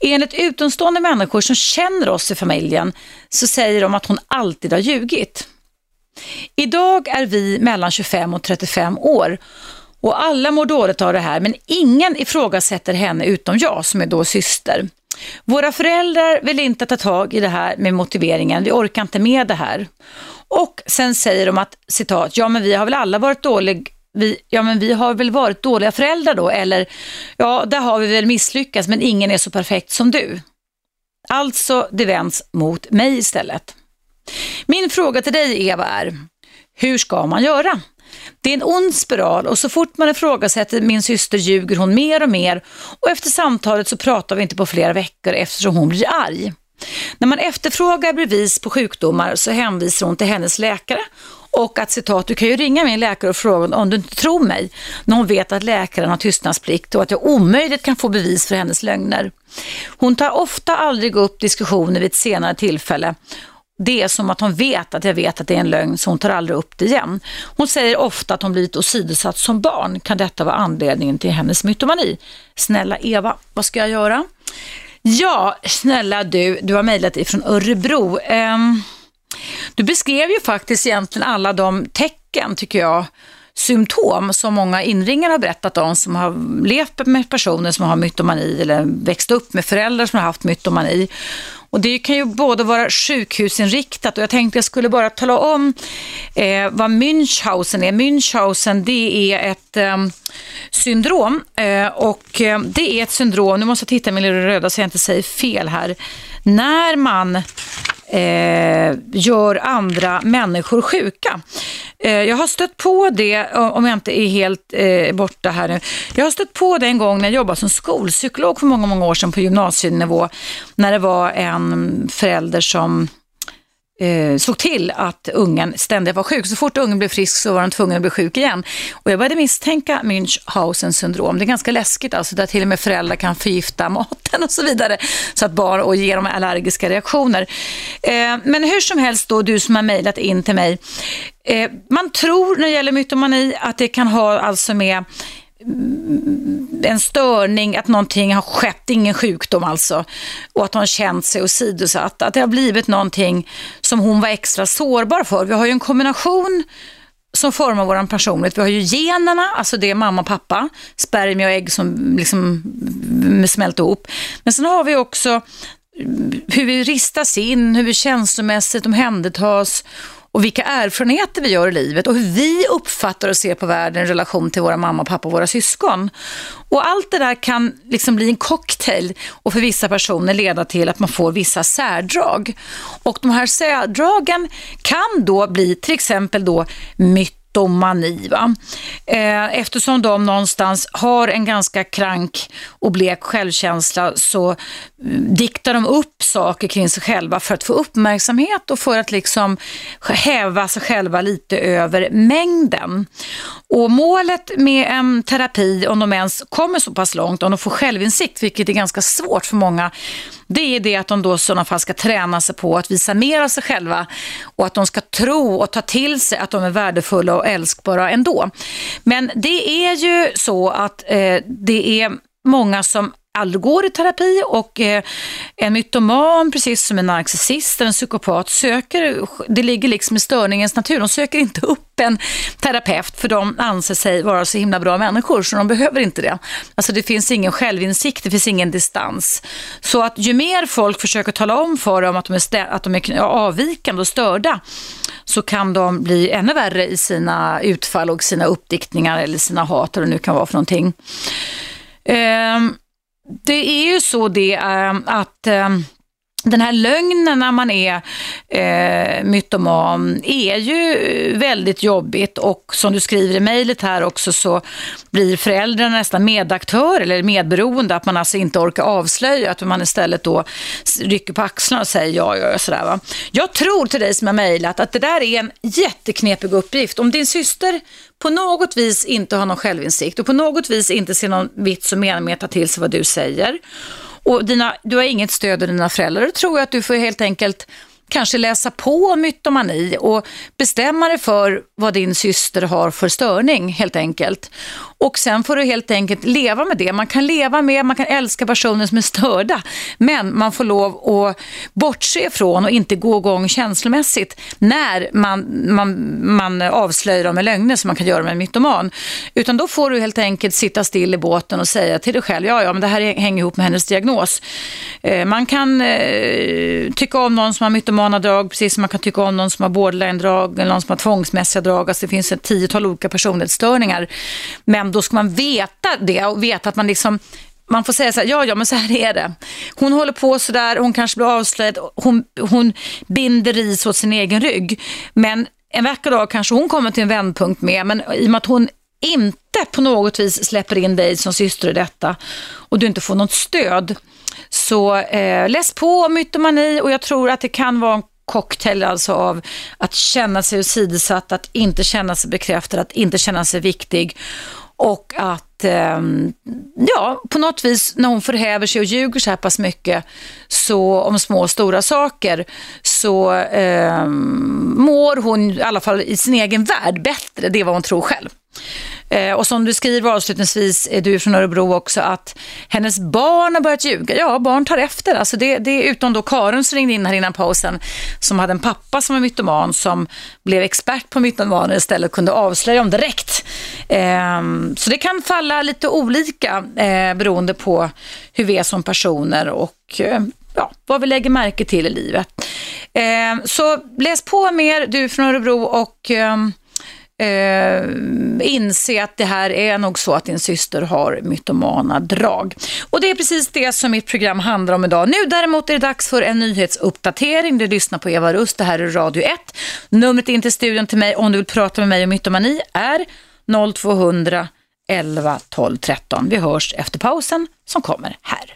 Enligt utomstående människor som känner oss i familjen så säger de att hon alltid har ljugit. Idag är vi mellan 25 och 35 år och alla mår dåligt av det här men ingen ifrågasätter henne utom jag som är då syster. Våra föräldrar vill inte ta tag i det här med motiveringen, vi orkar inte med det här. Och sen säger de att, citat, ja men vi har väl alla varit dålig vi, ja men vi har väl varit dåliga föräldrar då, eller ja, där har vi väl misslyckats, men ingen är så perfekt som du. Alltså, det vänds mot mig istället. Min fråga till dig, Eva, är hur ska man göra? Det är en ond spiral och så fort man ifrågasätter min syster ljuger hon mer och mer och efter samtalet så pratar vi inte på flera veckor eftersom hon blir arg. När man efterfrågar bevis på sjukdomar så hänvisar hon till hennes läkare och att citat, du kan ju ringa min läkare och fråga om du inte tror mig när hon vet att läkaren har tystnadsplikt och att jag omöjligt kan få bevis för hennes lögner. Hon tar ofta aldrig upp diskussioner vid ett senare tillfälle det är som att hon vet att jag vet att det är en lögn så hon tar aldrig upp det igen. Hon säger ofta att hon blivit åsidosatt som barn. Kan detta vara anledningen till hennes mytomani? Snälla Eva, vad ska jag göra? Ja, snälla du, du har mejlat ifrån Örebro. Um, du beskrev ju faktiskt egentligen alla de tecken, tycker jag, symptom som många inringare har berättat om som har levt med personer som har mytomani eller växt upp med föräldrar som har haft mytomani. Och det kan ju både vara sjukhusinriktat och jag tänkte jag skulle bara tala om eh, vad Münchhausen är. Münchhausen det är ett eh, syndrom eh, och eh, det är ett syndrom, nu måste jag titta med lilla röda så jag inte säger fel här, när man eh, gör andra människor sjuka. Eh, jag har stött på det, eh, om jag inte är helt eh, borta här nu. Jag har stött på det en gång när jag jobbade som skolpsykolog för många, många år sedan på gymnasienivå. När det var en förälder som eh, såg till att ungen ständigt var sjuk. Så fort ungen blev frisk så var den tvungen att bli sjuk igen. Och jag började misstänka Münchhausen syndrom. Det är ganska läskigt alltså, där till och med föräldrar kan förgifta maten och så vidare. Så att barn och ge dem allergiska reaktioner. Eh, men hur som helst då, du som har mejlat in till mig. Eh, man tror när det gäller mytomani att det kan ha alltså med en störning, att någonting har skett, ingen sjukdom alltså, och att hon känt sig åsidosatt. Att det har blivit någonting som hon var extra sårbar för. Vi har ju en kombination som formar vår personlighet. Vi har ju generna, alltså det är mamma och pappa, spermier och ägg som liksom smälter ihop. Men sen har vi också hur vi ristas in, hur vi känslomässigt omhändertas och vilka erfarenheter vi gör i livet och hur vi uppfattar och ser på världen i relation till våra mamma, pappa och våra syskon. Och allt det där kan liksom bli en cocktail och för vissa personer leda till att man får vissa särdrag. Och de här särdragen kan då bli till exempel då myt kleptomani. Va? Eh, eftersom de någonstans har en ganska krank och blek självkänsla så mm, diktar de upp saker kring sig själva för att få uppmärksamhet och för att liksom häva sig själva lite över mängden. Och målet med en terapi, om de ens kommer så pass långt, om de får självinsikt, vilket är ganska svårt för många, det är det att de då i sådana fall ska träna sig på att visa mer av sig själva och att de ska tro och ta till sig att de är värdefulla och älskbara ändå. Men det är ju så att eh, det är många som går i terapi och eh, en mytoman, precis som en narcissist eller en psykopat, söker, det ligger liksom i störningens natur, de söker inte upp en terapeut för de anser sig vara så himla bra människor så de behöver inte det. Alltså det finns ingen självinsikt, det finns ingen distans. Så att ju mer folk försöker tala om för dem att de är, att de är avvikande och störda så kan de bli ännu värre i sina utfall och sina uppdiktningar eller sina hat eller det nu kan vara för någonting. Um, det är ju så det äh, att äh, den här lögnen när man är eh, mytoman är ju väldigt jobbigt och som du skriver i mejlet här också så blir föräldrarna nästan medaktör eller medberoende, att man alltså inte orkar avslöja, att man istället då rycker på axlarna och säger ja, ja, ja, sådär va. Jag tror till dig som har mejlat att det där är en jätteknepig uppgift. Om din syster på något vis inte har någon självinsikt och på något vis inte ser någon vits och mening med att ta till sig vad du säger och dina, du har inget stöd av dina föräldrar, då tror jag att du får helt enkelt kanske läsa på om mytomani och bestämma dig för vad din syster har för störning helt enkelt. Och sen får du helt enkelt leva med det. Man kan leva med, man kan älska personer som är störda, men man får lov att bortse ifrån och inte gå igång känslomässigt när man, man, man avslöjar dem med lögner som man kan göra med en mytoman. Utan då får du helt enkelt sitta still i båten och säga till dig själv, ja, ja, men det här hänger ihop med hennes diagnos. Eh, man kan eh, tycka om någon som har mytomana drag, precis som man kan tycka om någon som har borderline-drag eller någon som har tvångsmässiga drag. Alltså det finns ett tiotal olika personlighetsstörningar. Men då ska man veta det och veta att man liksom man får säga så här, ja, ja, men så här är det. Hon håller på så där, hon kanske blir avslöjad, hon, hon binder ris åt sin egen rygg. Men en vacker dag kanske hon kommer till en vändpunkt med, men i och med att hon inte på något vis släpper in dig som syster i detta och du inte får något stöd. Så eh, läs på om mytomani och jag tror att det kan vara en cocktail alltså av att känna sig åsidosatt, att inte känna sig bekräftad, att inte känna sig viktig och att, eh, ja, på något vis när hon förhäver sig och ljuger så här pass mycket så, om små och stora saker så eh, mår hon i alla fall i sin egen värld bättre. Det är vad hon tror själv. Eh, och som du skriver avslutningsvis, eh, du är från Örebro också, att hennes barn har börjat ljuga. Ja, barn tar efter. Alltså det, det är utom då Karin som ringde in här innan pausen, som hade en pappa som var mytoman, som blev expert på mytomaner istället och kunde avslöja dem direkt. Eh, så det kan falla lite olika eh, beroende på hur vi är som personer och eh, ja, vad vi lägger märke till i livet. Eh, så läs på mer, du från Örebro och ehm, eh, inse att det här är nog så att din syster har mytomana drag. Och det är precis det som mitt program handlar om idag. Nu däremot är det dags för en nyhetsuppdatering. Du lyssnar på Eva Rust, det här är Radio 1. Numret in till studion till mig om du vill prata med mig om mytomani är 0200 11 12 13. Vi hörs efter pausen som kommer här.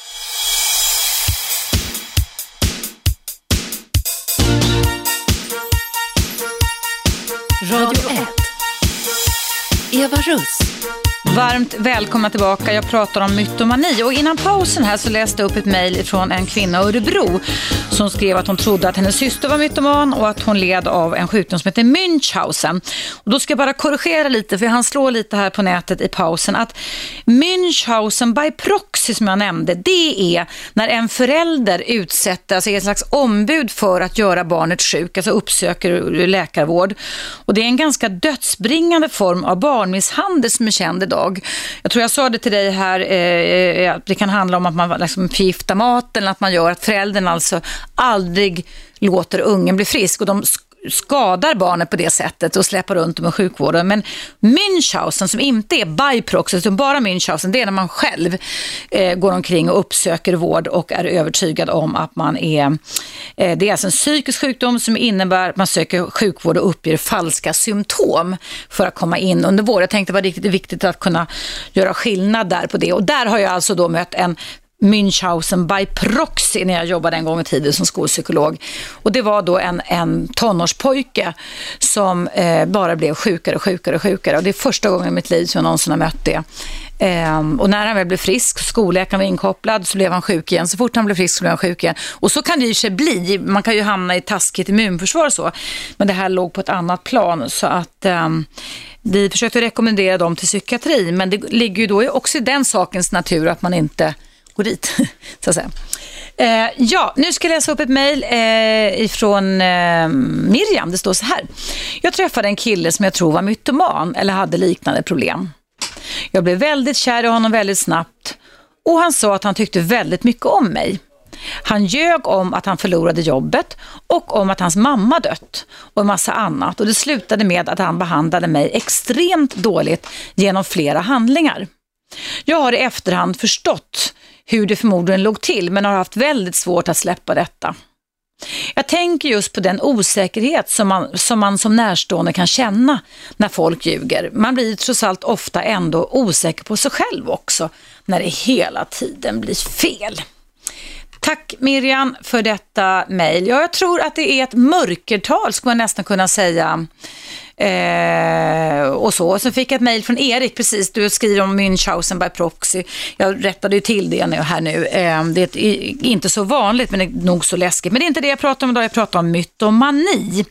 Radio 1 Eva Russ. Varmt välkomna tillbaka. Jag pratar om mytomani. Och innan pausen här så läste jag upp ett mejl från en kvinna i Örebro som skrev att hon trodde att hennes syster var mytoman och att hon led av en sjukdom som heter Münchhausen. Och då ska jag bara korrigera lite, för han slår lite här på nätet i pausen, att Münchhausen by proxy som jag nämnde, det är när en förälder utsätter, alltså är ett slags ombud för att göra barnet sjuk, alltså uppsöker läkarvård. Och det är en ganska dödsbringande form av barnmisshandel som är känd idag jag. Jag tror jag sa det till dig här, eh, eh, att det kan handla om att man liksom förgiftar maten, att man gör att föräldern alltså aldrig låter ungen bli frisk och de skadar barnet på det sättet och släpar runt dem i sjukvården. Men Münchhausen som inte är byproxy utan bara Münchhausen, det är när man själv eh, går omkring och uppsöker vård och är övertygad om att man är... Eh, det är alltså en psykisk sjukdom som innebär att man söker sjukvård och uppger falska symptom för att komma in under vård. Jag tänkte det var riktigt viktigt att kunna göra skillnad där på det. Och där har jag alltså då mött en Münchhausen by proxy när jag jobbade en gång i tiden som skolpsykolog. Och det var då en, en tonårspojke som eh, bara blev sjukare och sjukare och sjukare. Och det är första gången i mitt liv som jag någonsin har mött det. Um, och när han väl blev frisk, skolläkaren var inkopplad, så blev han sjuk igen. Så fort han blev frisk så blev han sjuk igen. Och så kan det ju sig bli. Man kan ju hamna i taskigt immunförsvar och så. Men det här låg på ett annat plan. Så att um, vi försökte rekommendera dem till psykiatri. Men det ligger ju då också i den sakens natur att man inte gå dit, så att säga. Eh, ja, nu ska jag läsa upp ett mejl eh, ifrån eh, Miriam. Det står så här. Jag träffade en kille som jag tror var mytoman eller hade liknande problem. Jag blev väldigt kär i honom väldigt snabbt och han sa att han tyckte väldigt mycket om mig. Han ljög om att han förlorade jobbet och om att hans mamma dött och en massa annat. Och det slutade med att han behandlade mig extremt dåligt genom flera handlingar. Jag har i efterhand förstått hur det förmodligen låg till men har haft väldigt svårt att släppa detta. Jag tänker just på den osäkerhet som man, som man som närstående kan känna när folk ljuger. Man blir trots allt ofta ändå osäker på sig själv också när det hela tiden blir fel. Tack Miriam för detta mejl. Ja, jag tror att det är ett mörkertal skulle man nästan kunna säga Eh, och så. Sen fick jag ett mejl från Erik, precis, du skriver om Münchhausen by proxy. Jag rättade ju till det här nu. Eh, det är inte så vanligt, men det är nog så läskigt. Men det är inte det jag pratar om idag, jag pratar om mytomani.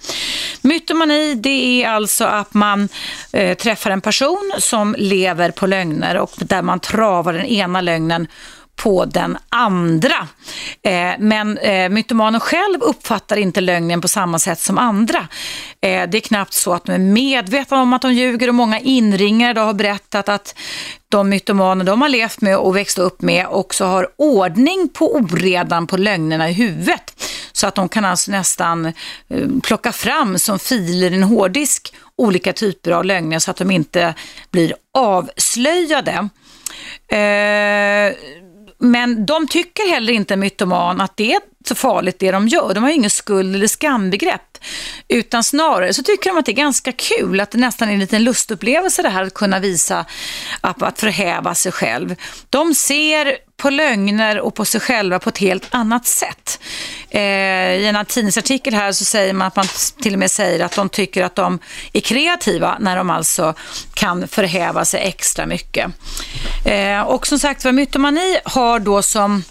Mytomani, det är alltså att man eh, träffar en person som lever på lögner och där man travar den ena lögnen på den andra. Eh, men eh, mytomanen själv uppfattar inte lögnen på samma sätt som andra. Eh, det är knappt så att de är medvetna om att de ljuger och många inringare har berättat att de mytomaner de har levt med och växt upp med också har ordning på oredan på lögnerna i huvudet. Så att de kan alltså nästan eh, plocka fram som filer i en hårddisk olika typer av lögner så att de inte blir avslöjade. Eh, men de tycker heller inte, mytoman, att det är så farligt det de gör. De har ingen skuld eller skambegrepp. Utan snarare så tycker de att det är ganska kul, att det nästan är en liten lustupplevelse det här att kunna visa, att, att förhäva sig själv. De ser på lögner och på sig själva på ett helt annat sätt. Eh, I en tidningsartikel här så säger man att man till och med säger att de tycker att de är kreativa när de alltså kan förhäva sig extra mycket. Eh, och som sagt var, mytomani har då som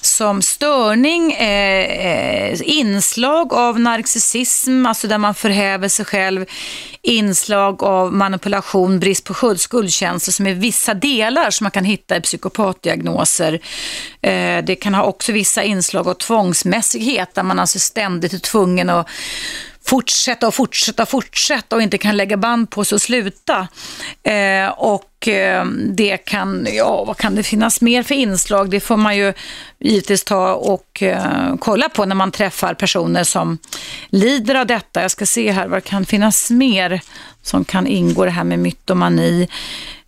som störning, eh, eh, inslag av narcissism, alltså där man förhäver sig själv, inslag av manipulation, brist på skuldkänslor som är vissa delar som man kan hitta i psykopatdiagnoser. Eh, det kan ha också vissa inslag av tvångsmässighet där man alltså ständigt är tvungen att fortsätta och fortsätta och fortsätta och inte kan lägga band på sig och sluta. Eh, och eh, det kan, ja vad kan det finnas mer för inslag? Det får man ju givetvis ta och eh, kolla på när man träffar personer som lider av detta. Jag ska se här vad kan finnas mer som kan ingå det här med mytomani.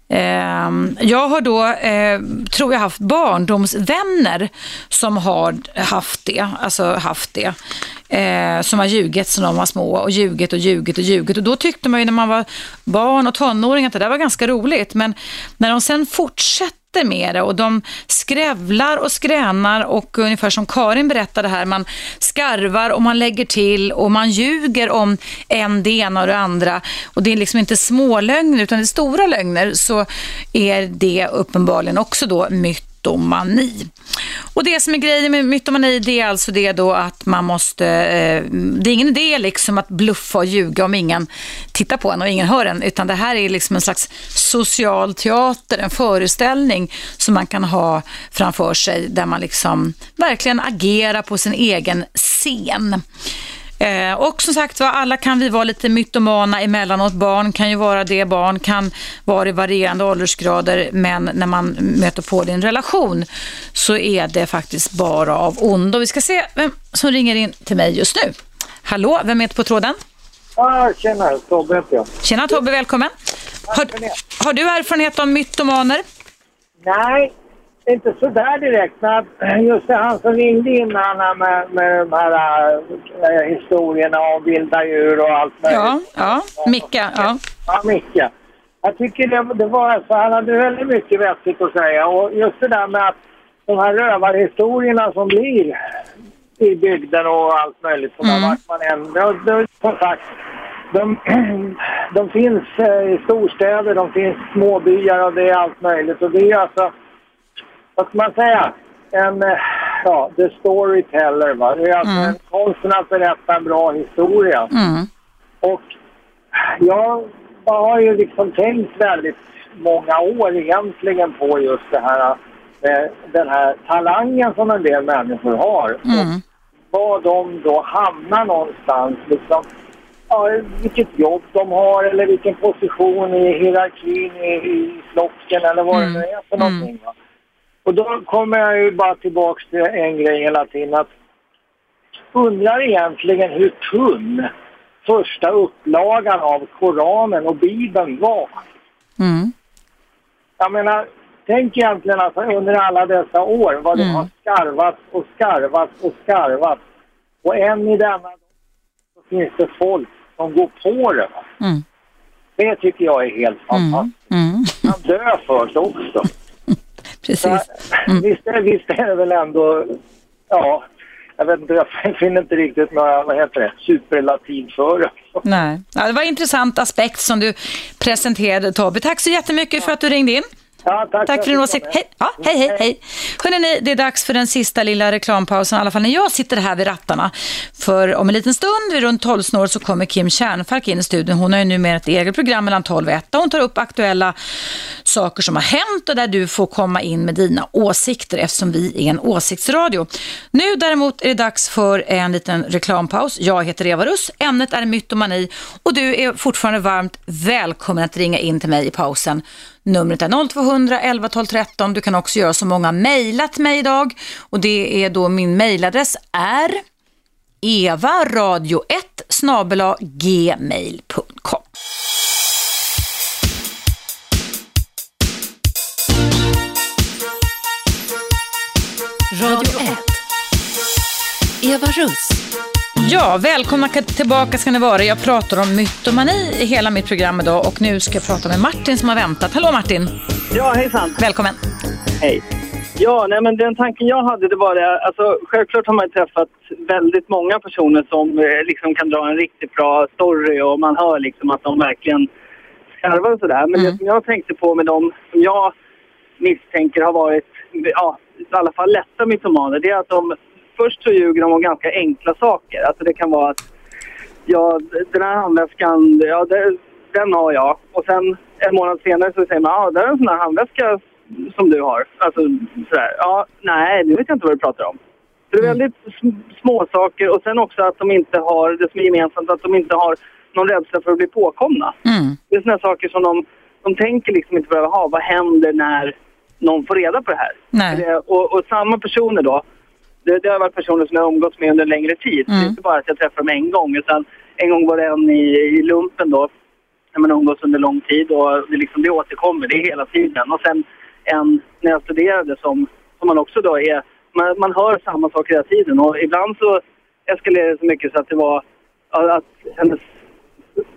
Ehm, jag har då, eh, tror jag, haft barndomsvänner som har haft det. Alltså haft det. Eh, som har ljugit sedan de var små och ljugit och ljugit och ljugit. Och då tyckte man ju när man var barn och tonåring att det där var ganska roligt. Men när de sen fortsätter sitter med det och de skrävlar och skränar och ungefär som Karin berättade här, man skarvar och man lägger till och man ljuger om en det ena och det andra. Och det är liksom inte smålögner utan det är stora lögner så är det uppenbarligen också då myt mytomani. Och det som är grejen med mytomani det är alltså det då att man måste, eh, det är ingen idé liksom att bluffa och ljuga om ingen tittar på en och ingen hör en, utan det här är liksom en slags social teater, en föreställning som man kan ha framför sig där man liksom verkligen agerar på sin egen scen. Eh, och som sagt var, alla kan vi vara lite mytomana emellanåt. Barn kan ju vara det, barn kan vara i varierande åldersgrader, men när man möter på din relation så är det faktiskt bara av ondo. Vi ska se vem som ringer in till mig just nu. Hallå, vem är på tråden? Ah, tjena, Tobbe heter jag. Tjena Tobbe, välkommen. Har, har du erfarenhet av mytomaner? Nej, inte sådär direkt. Men just det, han som ringde innan med, med de här äh, historierna om vilda djur och allt möjligt. Ja, ja. Micke. Ja, ja Micke. Jag tycker det, det var alltså, han hade väldigt mycket vettigt att säga. Och just det där med att de här rövarhistorierna som blir i bygden och allt möjligt som mm. man än. Som sagt, de, de finns eh, i storstäder, de finns småbyar och det är allt möjligt. Och det är alltså vad ska man säga, en, eh, ja, the storyteller va. Det är alltså mm. konsten att berätta en bra historia. Mm. Och jag har ju liksom tänkt väldigt många år egentligen på just det här, eh, den här talangen som en del människor har. Mm. Och var de då hamnar någonstans liksom. Ja, vilket jobb de har eller vilken position i hierarkin i, i flocken eller vad mm. det nu är för någonting. Va? Och då kommer jag ju bara tillbaks till en grej hela tiden att undrar egentligen hur tunn första upplagan av Koranen och Bibeln var. Mm. Jag menar, tänk egentligen alltså under alla dessa år vad det Mm. har skarvats och skarvats och skarvats. Och än i denna så finns det folk som går på det. Mm. Det tycker jag är helt fantastiskt. Mm. Mm. Han dör först också. Precis. Så, visst, är, visst är det väl ändå, ja, jag vet inte, jag finner inte riktigt några, vad heter det, superlativ för. Nej. Ja, det var en intressant aspekt som du presenterade Tobbe. Tack så jättemycket för att du ringde in. Ja, tack, Tack för din åsikt. Hej, ja, hej, hej, hej. Hörrni, det är dags för den sista lilla reklampausen, i alla fall när jag sitter här vid rattarna. För om en liten stund, vid runt 12 snår, så kommer Kim Kärnfalk in i studion. Hon har ju numera ett eget program mellan 12 och 1 där hon tar upp aktuella saker som har hänt och där du får komma in med dina åsikter eftersom vi är en åsiktsradio. Nu däremot är det dags för en liten reklampaus. Jag heter Eva Russ, ämnet är mytomani och du är fortfarande varmt välkommen att ringa in till mig i pausen. Numret är 0200 11 12 13. Du kan också göra som många mejlat mig idag och det är då min mejladress är evaradio1 snabela gmail.com. Radio 1. Eva Russ. Ja, välkomna tillbaka ska ni vara. Jag pratar om mytomani i hela mitt program idag och nu ska jag prata med Martin som har väntat. Hallå Martin! Ja, hejsan. Välkommen! Hej. Ja, nej, men den tanken jag hade det var det, alltså självklart har man träffat väldigt många personer som eh, liksom kan dra en riktigt bra story och man hör liksom att de verkligen skarvar och sådär. Men det som jag tänkte på med dem som jag misstänker har varit, ja, i alla fall lätta mytomaner, det är att de först så ljuger de om ganska enkla saker. Alltså det kan vara att, ja, den här handväskan, ja, det, den har jag. Och sen en månad senare så säger man, ja, det är en sån här handväska som du har. Alltså sådär, ja, nej, nu vet jag inte vad du pratar om. Så det är väldigt sm- små saker och sen också att de inte har, det som är gemensamt, att de inte har någon rädsla för att bli påkomna. Mm. Det är sådana saker som de, de tänker liksom inte behöva ha. Vad händer när någon får reda på det här? Det, och, och samma personer då, det, det har varit personer som jag har umgåtts med under en längre tid. Det är inte bara att jag träffar dem en gång utan en gång var det en i, i lumpen då, när man har umgåtts under lång tid och det, liksom, det återkommer, det är hela tiden. Och sen en när jag studerade som, som man också då är, man, man hör samma sak hela tiden och ibland så eskalerade det så mycket så att det var att hennes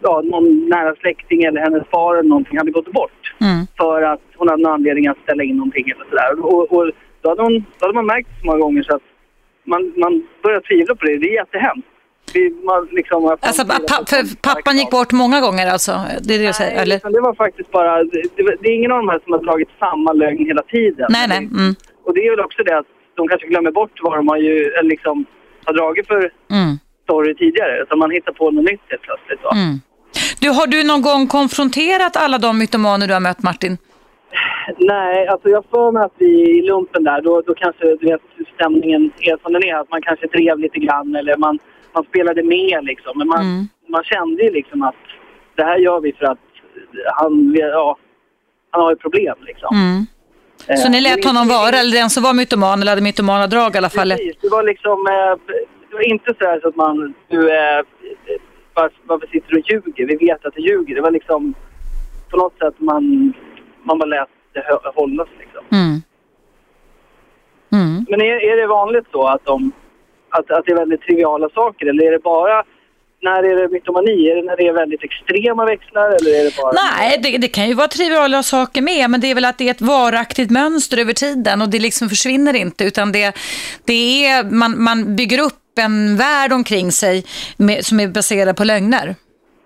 ja, någon nära släkting eller hennes far eller någonting hade gått bort Mm. för att hon hade någon anledning att ställa in någonting eller sådär. Och, och då, hade hon, då hade man märkt så många gånger så att man, man börjar tvivla på det. Det är jättehemskt. Man, liksom, man Alltså, pa, pappan gick bort många gånger alltså? Det är det du säger? Nej, Eller? det var faktiskt bara... Det, det, är ingen av de här som har dragit samma lögn hela tiden. Nej, nej. Mm. Och det är väl också det att de kanske glömmer bort vad de har, ju, eller liksom, har dragit för Mm. story tidigare. Så man hittar på något nytt helt plötsligt. Mm. Du, har du någon gång konfronterat alla de mytomaner du har mött, Martin? Nej, alltså jag får mig att vi i lumpen där, då, då kanske du vet, stämningen är som den är. Att man kanske drev lite grann eller man, man spelade med liksom. Men man, Mm. man kände ju liksom att det här gör vi för att han, ja, han har ett problem liksom. Mm. Så Eh, ni lät honom vara, eller den som var mytoman eller hade mytomana drag i alla fall? Precis, det var liksom, eh, det var inte så, så att man, du, eh, varför, varför sitter du och ljuger? Vi vet att du ljuger. Det var liksom på något sätt man, man bara lät det hållas liksom. Mm. Mm. Men är, är det vanligt så att, de, att, att det är väldigt triviala saker eller är det bara när är det mytomani? Är det när det är väldigt extrema växlar eller är det bara... Nej, det, det kan ju vara triviala saker med, men det är väl att det är ett varaktigt mönster över tiden och det liksom försvinner inte, utan det, det är, man, man bygger upp en värld omkring sig med, som är baserad på lögner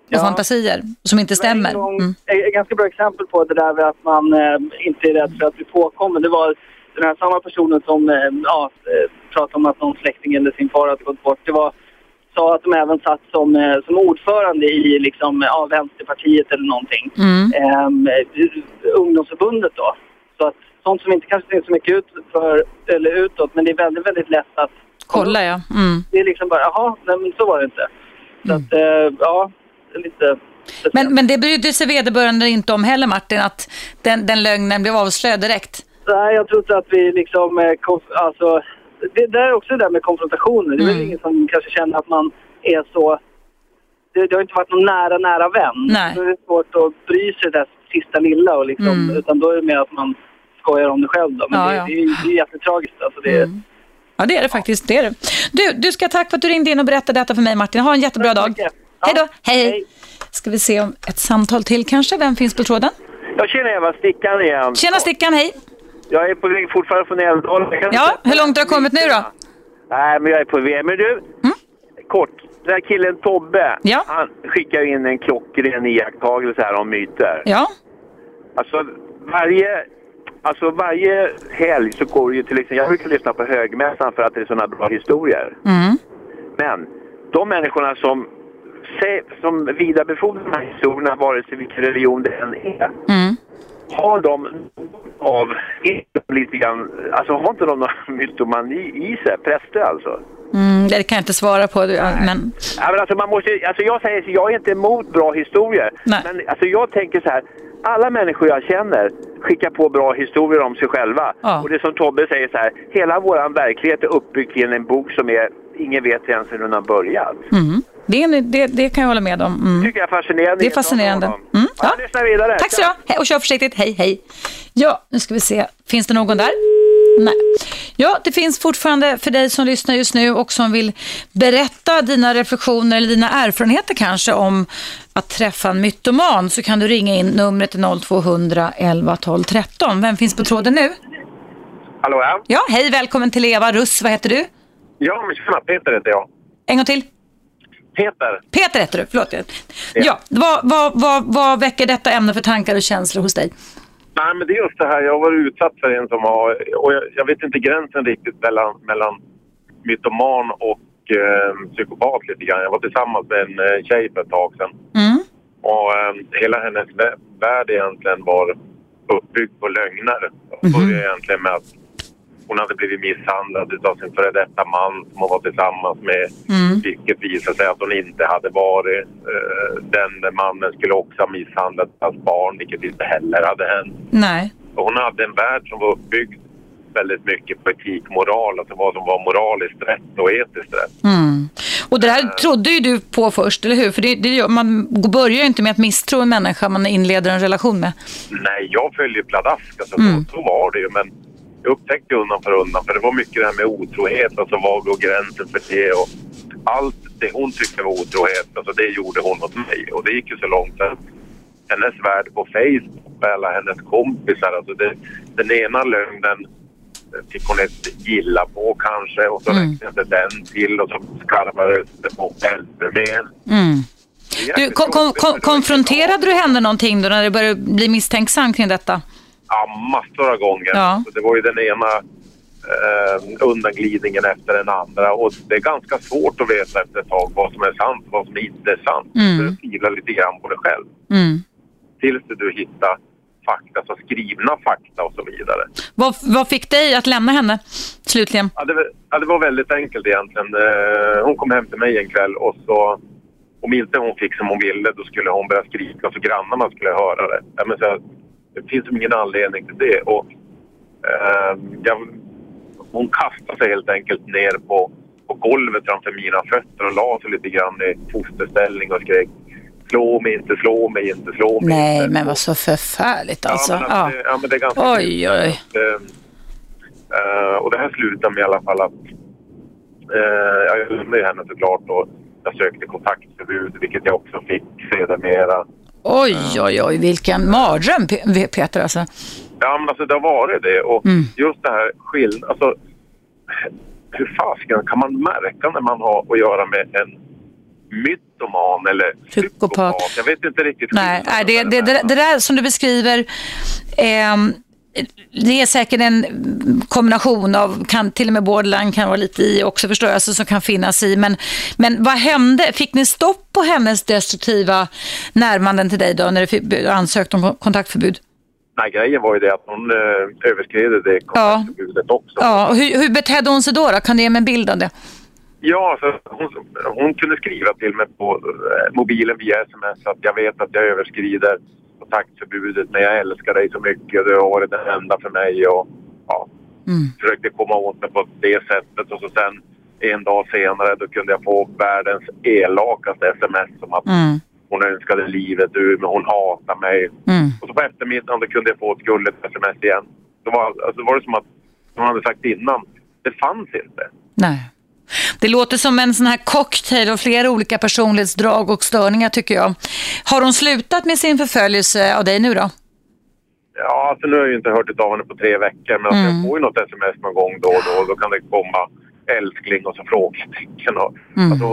och Ja. fantasier som inte stämmer. Gång, Mm. ett, ganska bra exempel på det där med att man eh, inte är rädd för att bli påkommen. Det var den här samma personen som eh, ja, eh, pratade om att någon släkting eller sin far hade gått bort. Det var, sa att de även satt som, eh, som ordförande i liksom, ja, Vänsterpartiet eller någonting. Mm. Ehm, eh, ungdomsförbundet då. Så att sånt som inte kanske syns så mycket ut för, eller utåt, men det är väldigt, väldigt lätt att Kolla ja. Mm. det är liksom bara, jaha, nej men så var det inte. Så att, eh, ja, lite... Men, men det brydde sig vederbörande inte om heller Martin, att den, den lögnen blev avslöjad direkt. Nej, jag tror inte att vi liksom... eh, Alltså, det, det är också det där med konfrontationer. Det är väl Mm. ingen som kanske känner att man är så... Det, det har inte varit någon nära, nära vän. Nej. Då är det svårt att bry sig det där sista lilla. Och liksom, Mm. Utan då är det mer att man skojar om det själv. Då. Men Ja, det, ja. det, är, det är jättetragiskt. Alltså, det, är- Ja, det är det faktiskt. Det är det. Du, du ska tack för att du ringde in och berättade detta för mig Martin. Ha en jättebra dag. Hej då. Hej, hej. Ska vi se om ett samtal till kanske. Vem finns på tråden? Jag känner Eva Stickan igen. Tjena Stickan, hej. Jag är på väg fortfarande från Älvdalen. Ja, inte- hur långt har du kommit nu då? Nej, men jag är på väg. Men du, kort. Den här killen Tobbe, Ja. han skickar in en klockren iakttagelse här om myter. Ja. Alltså varje, alltså varje helg så går det ju till exempel, jag brukar lyssna på högmässan för att det är sådana bra historier. Mm. Men de människorna som, som vidarebefordrar de här historierna, vare sig vilken religion det än är, Mm. har de av, lite grann, alltså har inte de någon mytomani i sig? Präster alltså? Mm, det kan jag inte svara på, men Ja, men alltså man måste, alltså jag säger så, jag är inte emot bra historier. Nej. Men alltså jag tänker så här, alla människor jag känner skickar på bra historier om sig själva. Ja. Och det som Tobbe säger så här, hela vår verklighet är uppbyggd kring en bok som är, ingen vet ens hur den har börjat. mm. Det, det, det kan jag hålla med om. Mm. tycker jag är fascinerande. Det är fascinerande. Mm. Mm, Ja. ja. Lyssna vidare. Tack så du Och kör försiktigt. Hej, hej. Ja, nu ska vi se. Finns det någon där? Nej. Ja, det finns fortfarande för dig som lyssnar just nu och som vill berätta dina reflektioner eller dina erfarenheter kanske om att träffa en mytoman så kan du ringa in numret är 0200 11 12 13. Vem finns på tråden nu? Hallå ja? Ja, hej, välkommen till Eva Russ. Vad heter du? Ja, men tjena, Peter heter jag. En gång till. Peter. Peter heter du, förlåt. Ja, vad, vad, vad, vad väcker detta ämne för tankar och känslor hos dig? Nej, men det är just det här. Jag har varit utsatt för en som har... Och jag, jag vet inte gränsen riktigt mellan, mellan mytoman och eh, psykopat lite grann. Jag var tillsammans med en eh, tjej för ett tag sedan. Mm. Och eh, hela hennes vä- värld egentligen var uppbyggd på lögner. Det började egentligen med att hon hade blivit misshandlad av sin före detta man som hon var tillsammans med. Mm. Vilket visade sig att hon inte hade varit. Eh, den mannen skulle också ha misshandlat hans barn, vilket inte heller hade hänt. Nej. Och hon hade en värld som var uppbyggd väldigt mycket på etik, moral, alltså vad som var moraliskt rätt och etiskt rätt. Mm. Och det här trodde ju du på först, eller hur? För det, det, man börjar ju inte med att misstro en människa man inleder en relation med. Nej, jag följde ju pladask, alltså, Mm. så, så var det ju. Men jag upptäckte undan för undan, för det var mycket det här med otrohet, alltså var går gränsen för det? Och allt det hon tyckte var otrohet, alltså det gjorde hon åt mig. Och det gick ju så långt att hennes värld på Facebook med alla hennes kompisar, alltså det, den ena lögnen fick hon ett gilla på kanske och så Mm. inte den till och så skarvades det på ännu mer. Mm. Det Du, kom, kom, kom, det konfronterade du henne någonting då när du började bli misstänksam kring detta? Massor av gånger. Ja. Så det var ju den ena eh, undanglidningen efter den andra. Och det är ganska svårt att veta efter ett tag vad som är sant och vad som inte är sant. Mm. Du tvivlar lite grann på dig själv. Mm. Tills du hittar fakta, så skrivna fakta och så vidare. Vad, vad fick dig att lämna henne slutligen? Ja, det, var- ja, det var väldigt enkelt egentligen. Eh, hon kom hem till mig en kväll och så om inte hon fick som hon ville då skulle hon börja skrika så grannarna skulle höra det. Ja, men så, här, det finns ingen anledning till det. Och, eh, jag, hon kastade sig helt enkelt ner på, på golvet framför mina fötter och la sig lite grann i fosterställning och skrek slå mig inte, slå mig inte, slå mig Nej, inte. men vad så förfärligt alltså. Ja, men, Ja. det, ja, men det är ganska Oj, oj. Eh, eh, och det här slutade med i alla fall att eh, jag lämnade henne såklart och jag sökte kontaktförbud vilket jag också fick sedermera. Oj, oj, oj, vilken mardröm Pe- Peter alltså. Ja men alltså det har varit det och Mm. just det här skill... Alltså hur fasiken kan man märka när man har att göra med en mytoman eller psykopat? Jag vet inte riktigt. Nej, nej det, det, det, det där som du beskriver, ehm, det är säkert en kombination av, kan, till och med borderline kan vara lite i också förstår jag, alltså, som kan finnas i. Men, men vad hände? Fick ni stopp på hennes destruktiva närmanden till dig då när du ansökte om kontaktförbud? Nej, grejen var ju det att hon eh, överskred det kontaktförbudet också. Ja, och hur, hur betedde hon sig då, då? Kan du ge mig en bild av det? Ja, alltså, hon, hon kunde skriva till mig på eh, mobilen via sms att jag vet att jag överskrider kontaktförbudet men jag älskar dig så mycket och du har varit den enda för mig och ja, Mm. försökte komma åt mig på det sättet och så sen en dag senare då kunde jag få världens elakaste sms om att Mm. hon önskade livet ur men hon hatar mig. Mm. Och så på eftermiddagen då kunde jag få ett gulligt sms igen. Det var, alltså, var det som att, som hon hade sagt innan, det fanns inte. Nej. Det låter som en sån här cocktail av flera olika personlighetsdrag och störningar tycker jag. Har hon slutat med sin förföljelse av dig nu då? Ja, alltså nu har jag ju inte hört av henne på tre veckor men alltså, Mm. jag får ju något sms någon gång då och då. Då kan det komma älskling och så frågetecken. Och, Mm. alltså,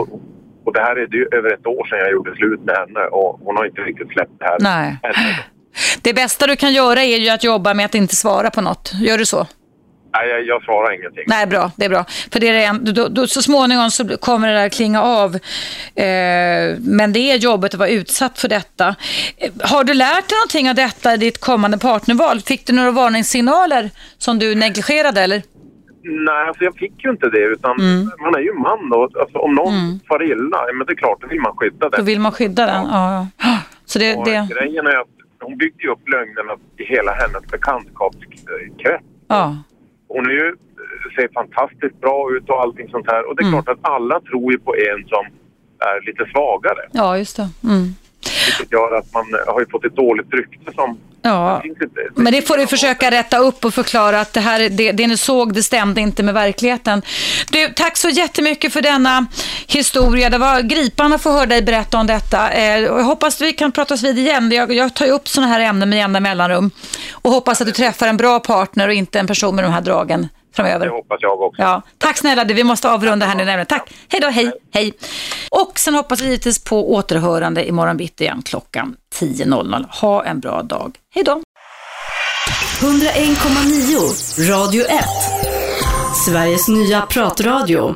och det här är ju över ett år sedan jag gjorde slut med henne och hon har inte riktigt släppt det här. Nej. Det bästa du kan göra är ju att jobba med att inte svara på något. Gör du så? Nej, jag, jag svarar ingenting. Nej, bra. Det är bra. För det är det en, då, då, så småningom så kommer det där klinga av. Eh, men det är jobbigt att vara utsatt för detta. Eh, har du lärt dig någonting av detta i ditt kommande partnerval? Fick du några varningssignaler som du negligerade eller? Nej, alltså jag fick ju inte det utan Mm. man är ju man och alltså, om någon far illa, men det är klart, då vill man skydda Då den. vill man skydda den. Ja. ja. Så det, Och det, Grejen är att hon byggde ju upp lögnerna i hela hennes bekantskapskrets. ja. Är ju, ser fantastiskt bra ut och allting sånt här. Och det är Mm. klart att alla tror ju på en som är lite svagare. ja, just det. Mm. Vilket gör att man har ju fått ett dåligt rykte som... Ja. Men det får du försöka rätta upp och förklara att det, här, det, det ni såg, det stämde inte med verkligheten. Du, tack så jättemycket för denna historia. Det var gripande att få höra dig berätta om detta. Eh, jag hoppas att vi kan pratas vid igen. Jag, jag tar ju upp sådana här ämnen med jämna mellanrum. Och hoppas att du träffar en bra partner och inte en person med de här dragen framöver. Det hoppas jag också. Ja, tack snälla du, vi måste avrunda här nu nämligen. Tack, hej då, hej, hej. Och sen hoppas vi givetvis på återhörande imorgon bitti igen klockan 10.00. Ha en bra dag. Hej då. 101,9 Radio 1. Sveriges nya pratradio.